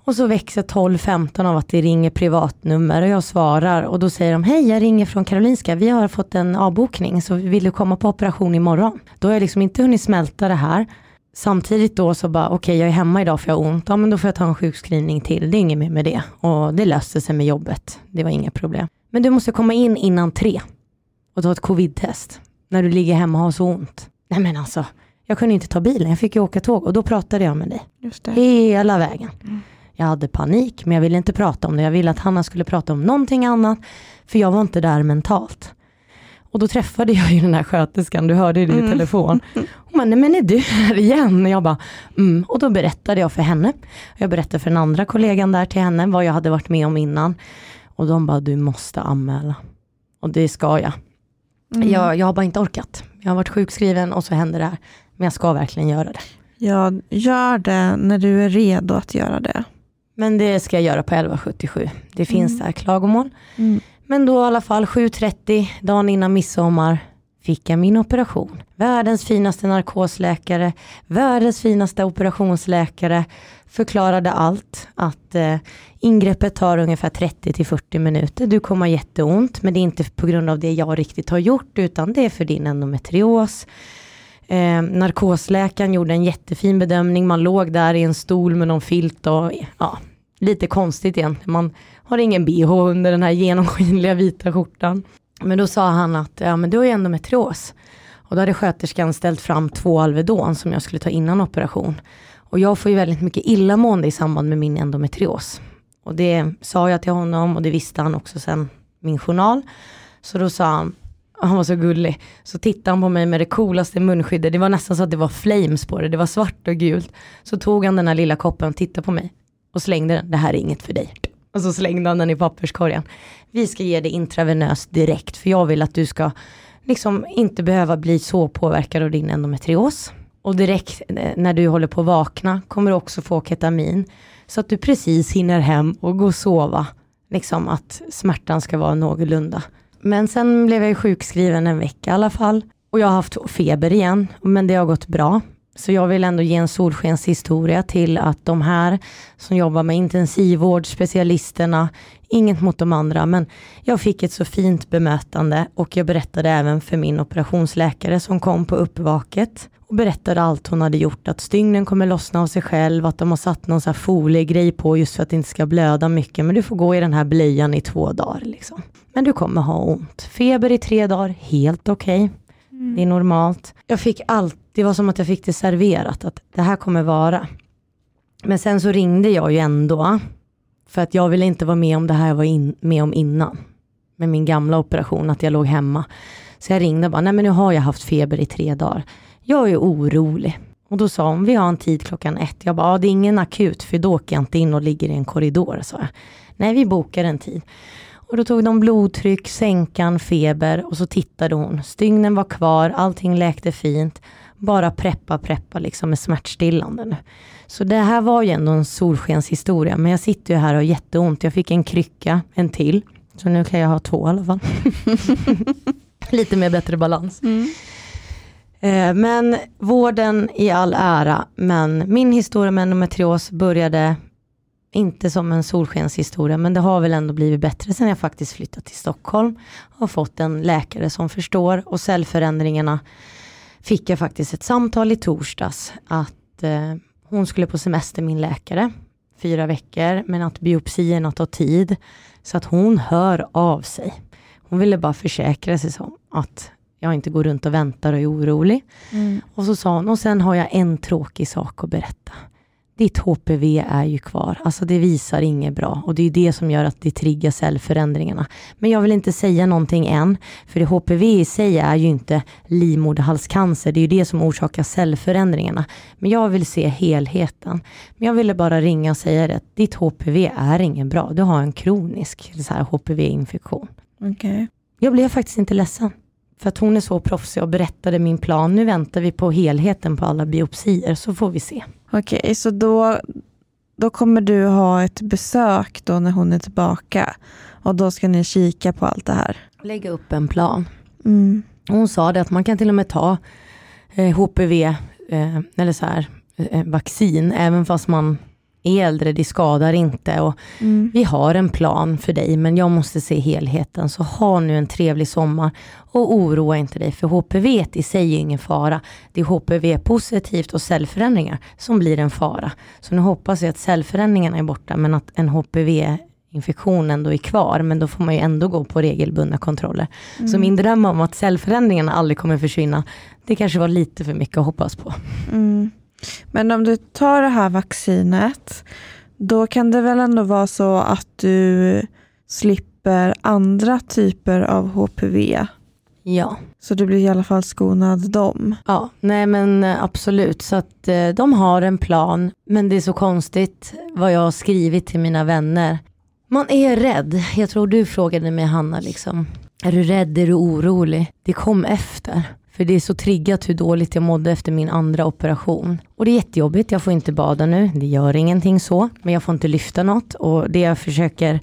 Och så växer 12-15 av att det ringer privatnummer och jag svarar och då säger de hej jag ringer från Karolinska, vi har fått en avbokning så vill du komma på operation imorgon? Då har jag liksom inte hunnit smälta det här. Samtidigt då så bara okej okay, jag är hemma idag för jag har ont, ja men då får jag ta en sjukskrivning till, det är inget mer med det. Och det löste sig med jobbet, det var inga problem. Men du måste komma in innan tre och ta ett covid-test när du ligger hemma och har så ont. Nej men alltså, jag kunde inte ta bilen, jag fick ju åka tåg och då pratade jag med dig. Hela vägen. Mm. Jag hade panik, men jag ville inte prata om det. Jag ville att Hanna skulle prata om någonting annat, för jag var inte där mentalt. Och då träffade jag ju den här sköterskan, du hörde det mm. i telefon. (laughs) Bara, nej men är du här igen? Och jag bara, mm. Och då berättade jag för henne. Jag berättade för den andra kollegan där till henne vad jag hade varit med om innan. Och de bara, du måste anmäla. Och det ska jag. Mm. Jag, jag har bara inte orkat. Jag har varit sjukskriven och så händer det här. Men jag ska verkligen göra det. Ja, gör det när du är redo att göra det. Men det ska jag göra på 1177. Det finns Mm. där klagomål. Mm. Men då i alla fall 7.30, dagen innan midsommar, fick jag min operation. Världens finaste narkosläkare, världens finaste operationsläkare förklarade allt. Att eh, ingreppet tar ungefär 30 till 40 minuter. Du kommer ha jätteont, men det är inte på grund av det jag riktigt har gjort, utan det är för din endometrios. Eh, narkosläkaren gjorde en jättefin bedömning. Man låg där i en stol med någon filt och ja, lite konstigt egentligen. Man har ingen bh under den här genomskinliga vita skjortan. Men då sa han att ja, men du har ju endometrios. Och då hade sköterskan ställt fram två Alvedon som jag skulle ta innan operation. Och jag får ju väldigt mycket illamående i samband med min endometrios. Och det sa jag till honom och det visste han också sen min journal. Så då sa han, han var så gullig, så tittade han på mig med det coolaste munskyddet. Det var nästan så att det var flames på det, det var svart och gult. Så tog han den här lilla koppen och tittade på mig och slängde den, det här är inget för dig. Och så slängde han den i papperskorgen. Vi ska ge dig intravenöst direkt för jag vill att du ska liksom inte behöva bli så påverkad av din endometrios. Och direkt eh, när du håller på att vakna kommer du också få ketamin. Så att du precis hinner hem och gå och sova. Liksom att smärtan ska vara någorlunda. Men sen blev jag ju sjukskriven en vecka i alla fall. Och jag har haft feber igen, men det har gått bra. Så jag vill ändå ge en solskenshistoria till att de här som jobbar med intensivvård, specialisterna, inget mot de andra, men jag fick ett så fint bemötande och jag berättade även för min operationsläkare som kom på uppvaket och berättade allt hon hade gjort, att stygnen kommer lossna av sig själv, att de har satt någon så här foliegrej på just för att det inte ska blöda mycket, men du får gå i den här blöjan i två dagar. Liksom. Men du kommer ha ont. Feber i tre dagar, helt okej. Det är normalt. Jag fick allt, det var som att jag fick det serverat, att det här kommer vara. Men sen så ringde jag ju ändå, för att jag ville inte vara med om det här jag var in, med om innan. Med min gamla operation, att jag låg hemma. Så jag ringde och bara, nej men nu har jag haft feber i tre dagar. Jag är orolig. Och då sa hon, vi har en tid klockan ett. Jag bara, ja, det är ingen akut, för då åker jag inte in och ligger i en korridor, sa jag. Nej, vi bokar en tid. Och då tog de blodtryck, sänkan, feber och så tittade hon. Stygnen var kvar, allting läkte fint. Bara preppa, preppa liksom med smärtstillande nu. Så det här var ju ändå en solskenshistoria. Men jag sitter ju här och har jätteont. Jag fick en krycka, en till. Så nu kan jag ha två i alla fall. (laughs) Lite mer bättre balans. Eh, Men vården i all ära, men min historia med endometrios började inte som en solskenshistoria, men det har väl ändå blivit bättre sen jag faktiskt flyttat till Stockholm. Har fått en läkare som förstår och cellförändringarna fick jag faktiskt ett samtal i torsdags att eh, hon skulle på semester, min läkare, fyra veckor, men att biopsierna tar tid. Så att hon hör av sig. Hon ville bara försäkra sig som att jag inte går runt och väntar och är orolig. Mm. Och så sa hon, och sen har jag en tråkig sak att berätta. Ditt HPV är ju kvar, alltså det visar inget bra och det är det som gör att det triggar cellförändringarna. Men jag vill inte säga någonting än, för det HPV i sig är ju inte livmoderhalscancer, det är ju det som orsakar cellförändringarna. Men jag vill se helheten. Men jag ville bara ringa och säga det, ditt HPV är inget bra, du har en kronisk HPV-infektion. Okej. Jag blev faktiskt inte ledsen. För att hon är så proffsig och berättade min plan. Nu väntar vi på helheten på alla biopsier så får vi se. Okej, så då, då kommer du ha ett besök då när hon är tillbaka och då ska ni kika på allt det här. Lägga upp en plan. Mm. Hon sa det att man kan till och med ta eh, HPV eh, eller så här eh, vaccin även fast man är äldre, det skadar inte. Och Mm. vi har en plan för dig men jag måste se helheten. Så ha nu en trevlig sommar och oroa inte dig för HPV i sig är ingen fara. Det är HPV positivt och cellförändringar som blir en fara. Så nu hoppas jag att cellförändringarna är borta men att en HPV infektion ändå är kvar, men då får man ju ändå gå på regelbundna kontroller. Så min dröm om att cellförändringarna aldrig kommer försvinna, det kanske var lite för mycket att hoppas på. Mm. Men om du tar det här vaccinet, då kan det väl ändå vara så att du slipper andra typer av HPV. Ja. Så du blir i alla fall skonad dem. Ja, nej men eh, absolut. Så att eh, de har en plan, men det är så konstigt vad jag har skrivit till mina vänner. Man är rädd. Jag tror du frågade mig Hanna liksom. Är du rädd? Är du orolig? Det kom efter. För det är så triggat hur dåligt jag mådde efter min andra operation. Och det är jättejobbigt, jag får inte bada nu, det gör ingenting så. Men jag får inte lyfta något och det jag försöker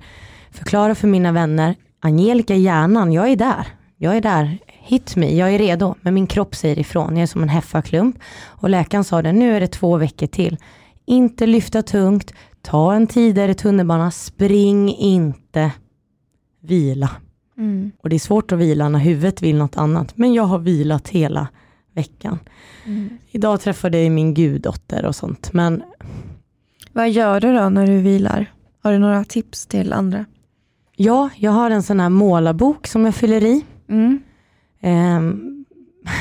förklara för mina vänner, Angelica hjärnan, jag är där. Jag är där, hit me, jag är redo. Men min kropp säger ifrån, jag är som en heffaklump. Och läkaren sa det, nu är det två veckor till. Inte lyfta tungt, ta en tidigare tunnelbana, spring inte, vila. Mm. Och det är svårt att vila när huvudet vill något annat. Men jag har vilat hela veckan. Mm. Idag träffade jag min guddotter och sånt. Men Vad gör du då när du vilar? Har du några tips till andra? ja, jag har en sån här målarbok som jag fyller i. Mm. Ehm,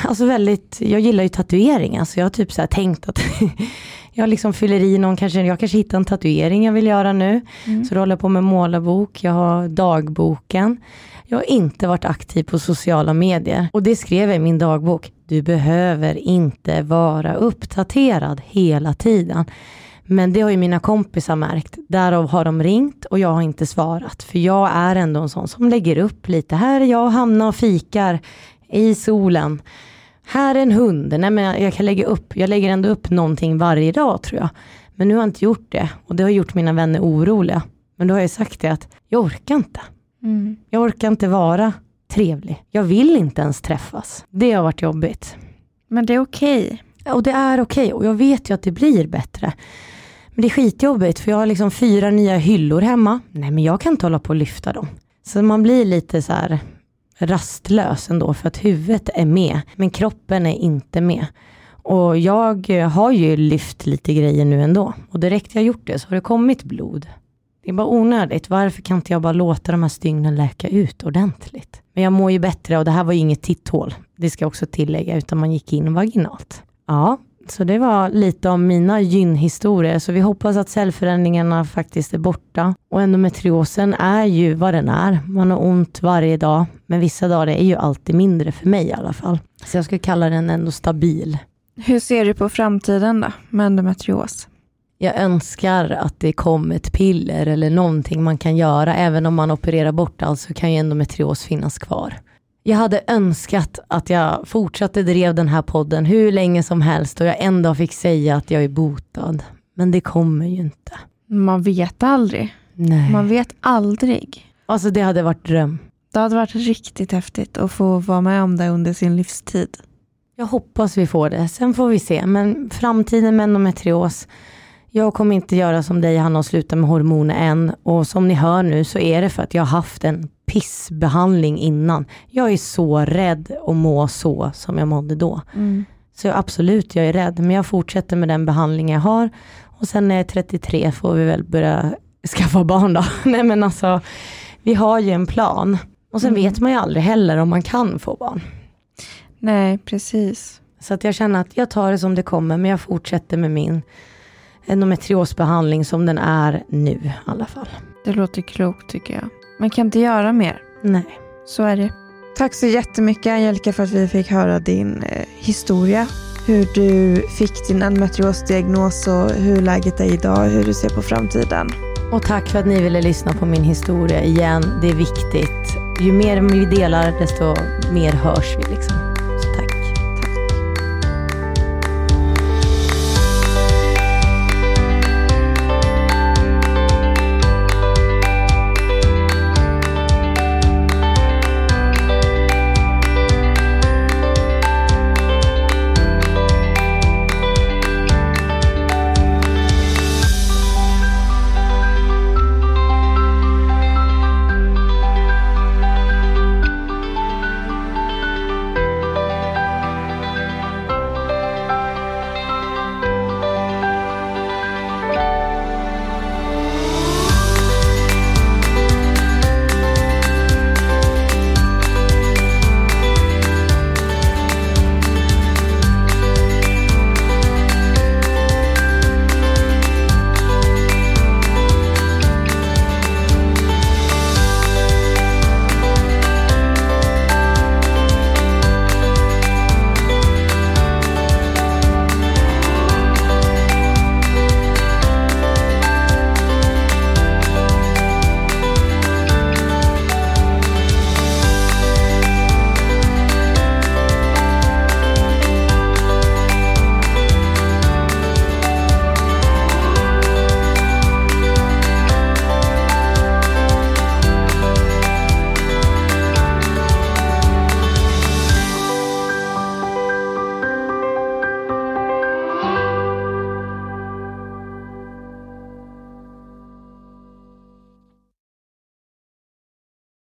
alltså väldigt, jag gillar ju tatueringar så jag har typ så tänkt att (laughs) jag liksom fyller i någon, kanske, jag kanske hittar en tatuering jag vill göra nu. Mm. Så då håller jag på med målarbok, jag har dagboken. Jag har inte varit aktiv på sociala medier och det skrev jag i min dagbok. Du behöver inte vara uppdaterad hela tiden. Men det har ju mina kompisar märkt. Därav har de ringt och jag har inte svarat. För jag är ändå en sån som lägger upp lite. Här är jag, Hanna och fikar i solen. Här är en hund. Nej, men jag kan lägga upp. Jag lägger ändå upp någonting varje dag tror jag. Men nu har jag inte gjort det och det har gjort mina vänner oroliga. Men då har jag sagt det att jag orkar inte. Mm. Jag orkar inte vara trevlig. Jag vill inte ens träffas. Det har varit jobbigt. Men det är okej. Och det är okej och jag vet ju att det blir bättre. Men det är skitjobbigt för jag har liksom fyra nya hyllor hemma. Nej men jag kan inte hålla på och lyfta dem. Så man blir lite så här rastlös ändå för att huvudet är med men kroppen är inte med. Och jag eh, har ju lyft lite grejer nu ändå och direkt jag gjort det så har det kommit blod. Det är bara onödigt. Varför kan inte jag bara låta de här stygnen läka ut ordentligt? Men jag mår ju bättre och det här var ju inget titthål. Det ska jag också tillägga utan man gick in vaginalt. Ja, så det var lite om mina gynhistorier. Så vi hoppas att cellförändringarna faktiskt är borta. Och endometriosen är ju vad den är. Man har ont varje dag. Men vissa dagar är ju alltid mindre för mig i alla fall. Så jag skulle kalla den ändå stabil. Hur ser du på framtiden då med endometrios? Jag önskar att det kom ett piller eller någonting man kan göra. Även om man opererar bort allt så kan ju endometrios finnas kvar. Jag hade önskat att jag fortsatte drev den här podden hur länge som helst och jag en dag fick säga att jag är botad. Men det kommer ju inte. Man vet aldrig. Nej. Man vet aldrig. Alltså det hade varit dröm. Det hade varit riktigt häftigt att få vara med om det under sin livstid. Jag hoppas vi får det. Sen får vi se. Men framtiden med endometrios. Jag kommer inte göra som dig Hanna och sluta med hormoner än. Och som ni hör nu så är det för att jag har haft en pissbehandling innan. Jag är så rädd att må så som jag mådde då. Så absolut, jag är rädd. Men jag fortsätter med den behandling jag har. Och sen när jag är 33 får vi väl börja skaffa barn då. (laughs) Nej men alltså, vi har ju en plan. Och sen Mm. vet man ju aldrig heller om man kan få barn. Nej, precis. Så att jag känner att jag tar det som det kommer, men jag fortsätter med min endometriosbehandling som den är nu i alla fall. Det låter klokt tycker jag. Man kan inte göra mer. Nej. Så är det. Tack så jättemycket Angelica för att vi fick höra din eh, historia. Hur du fick din endometriosdiagnos och hur läget är idag, hur du ser på framtiden. Och tack för att ni ville lyssna på min historia igen. Det är viktigt. Ju mer vi delar, desto mer hörs vi liksom.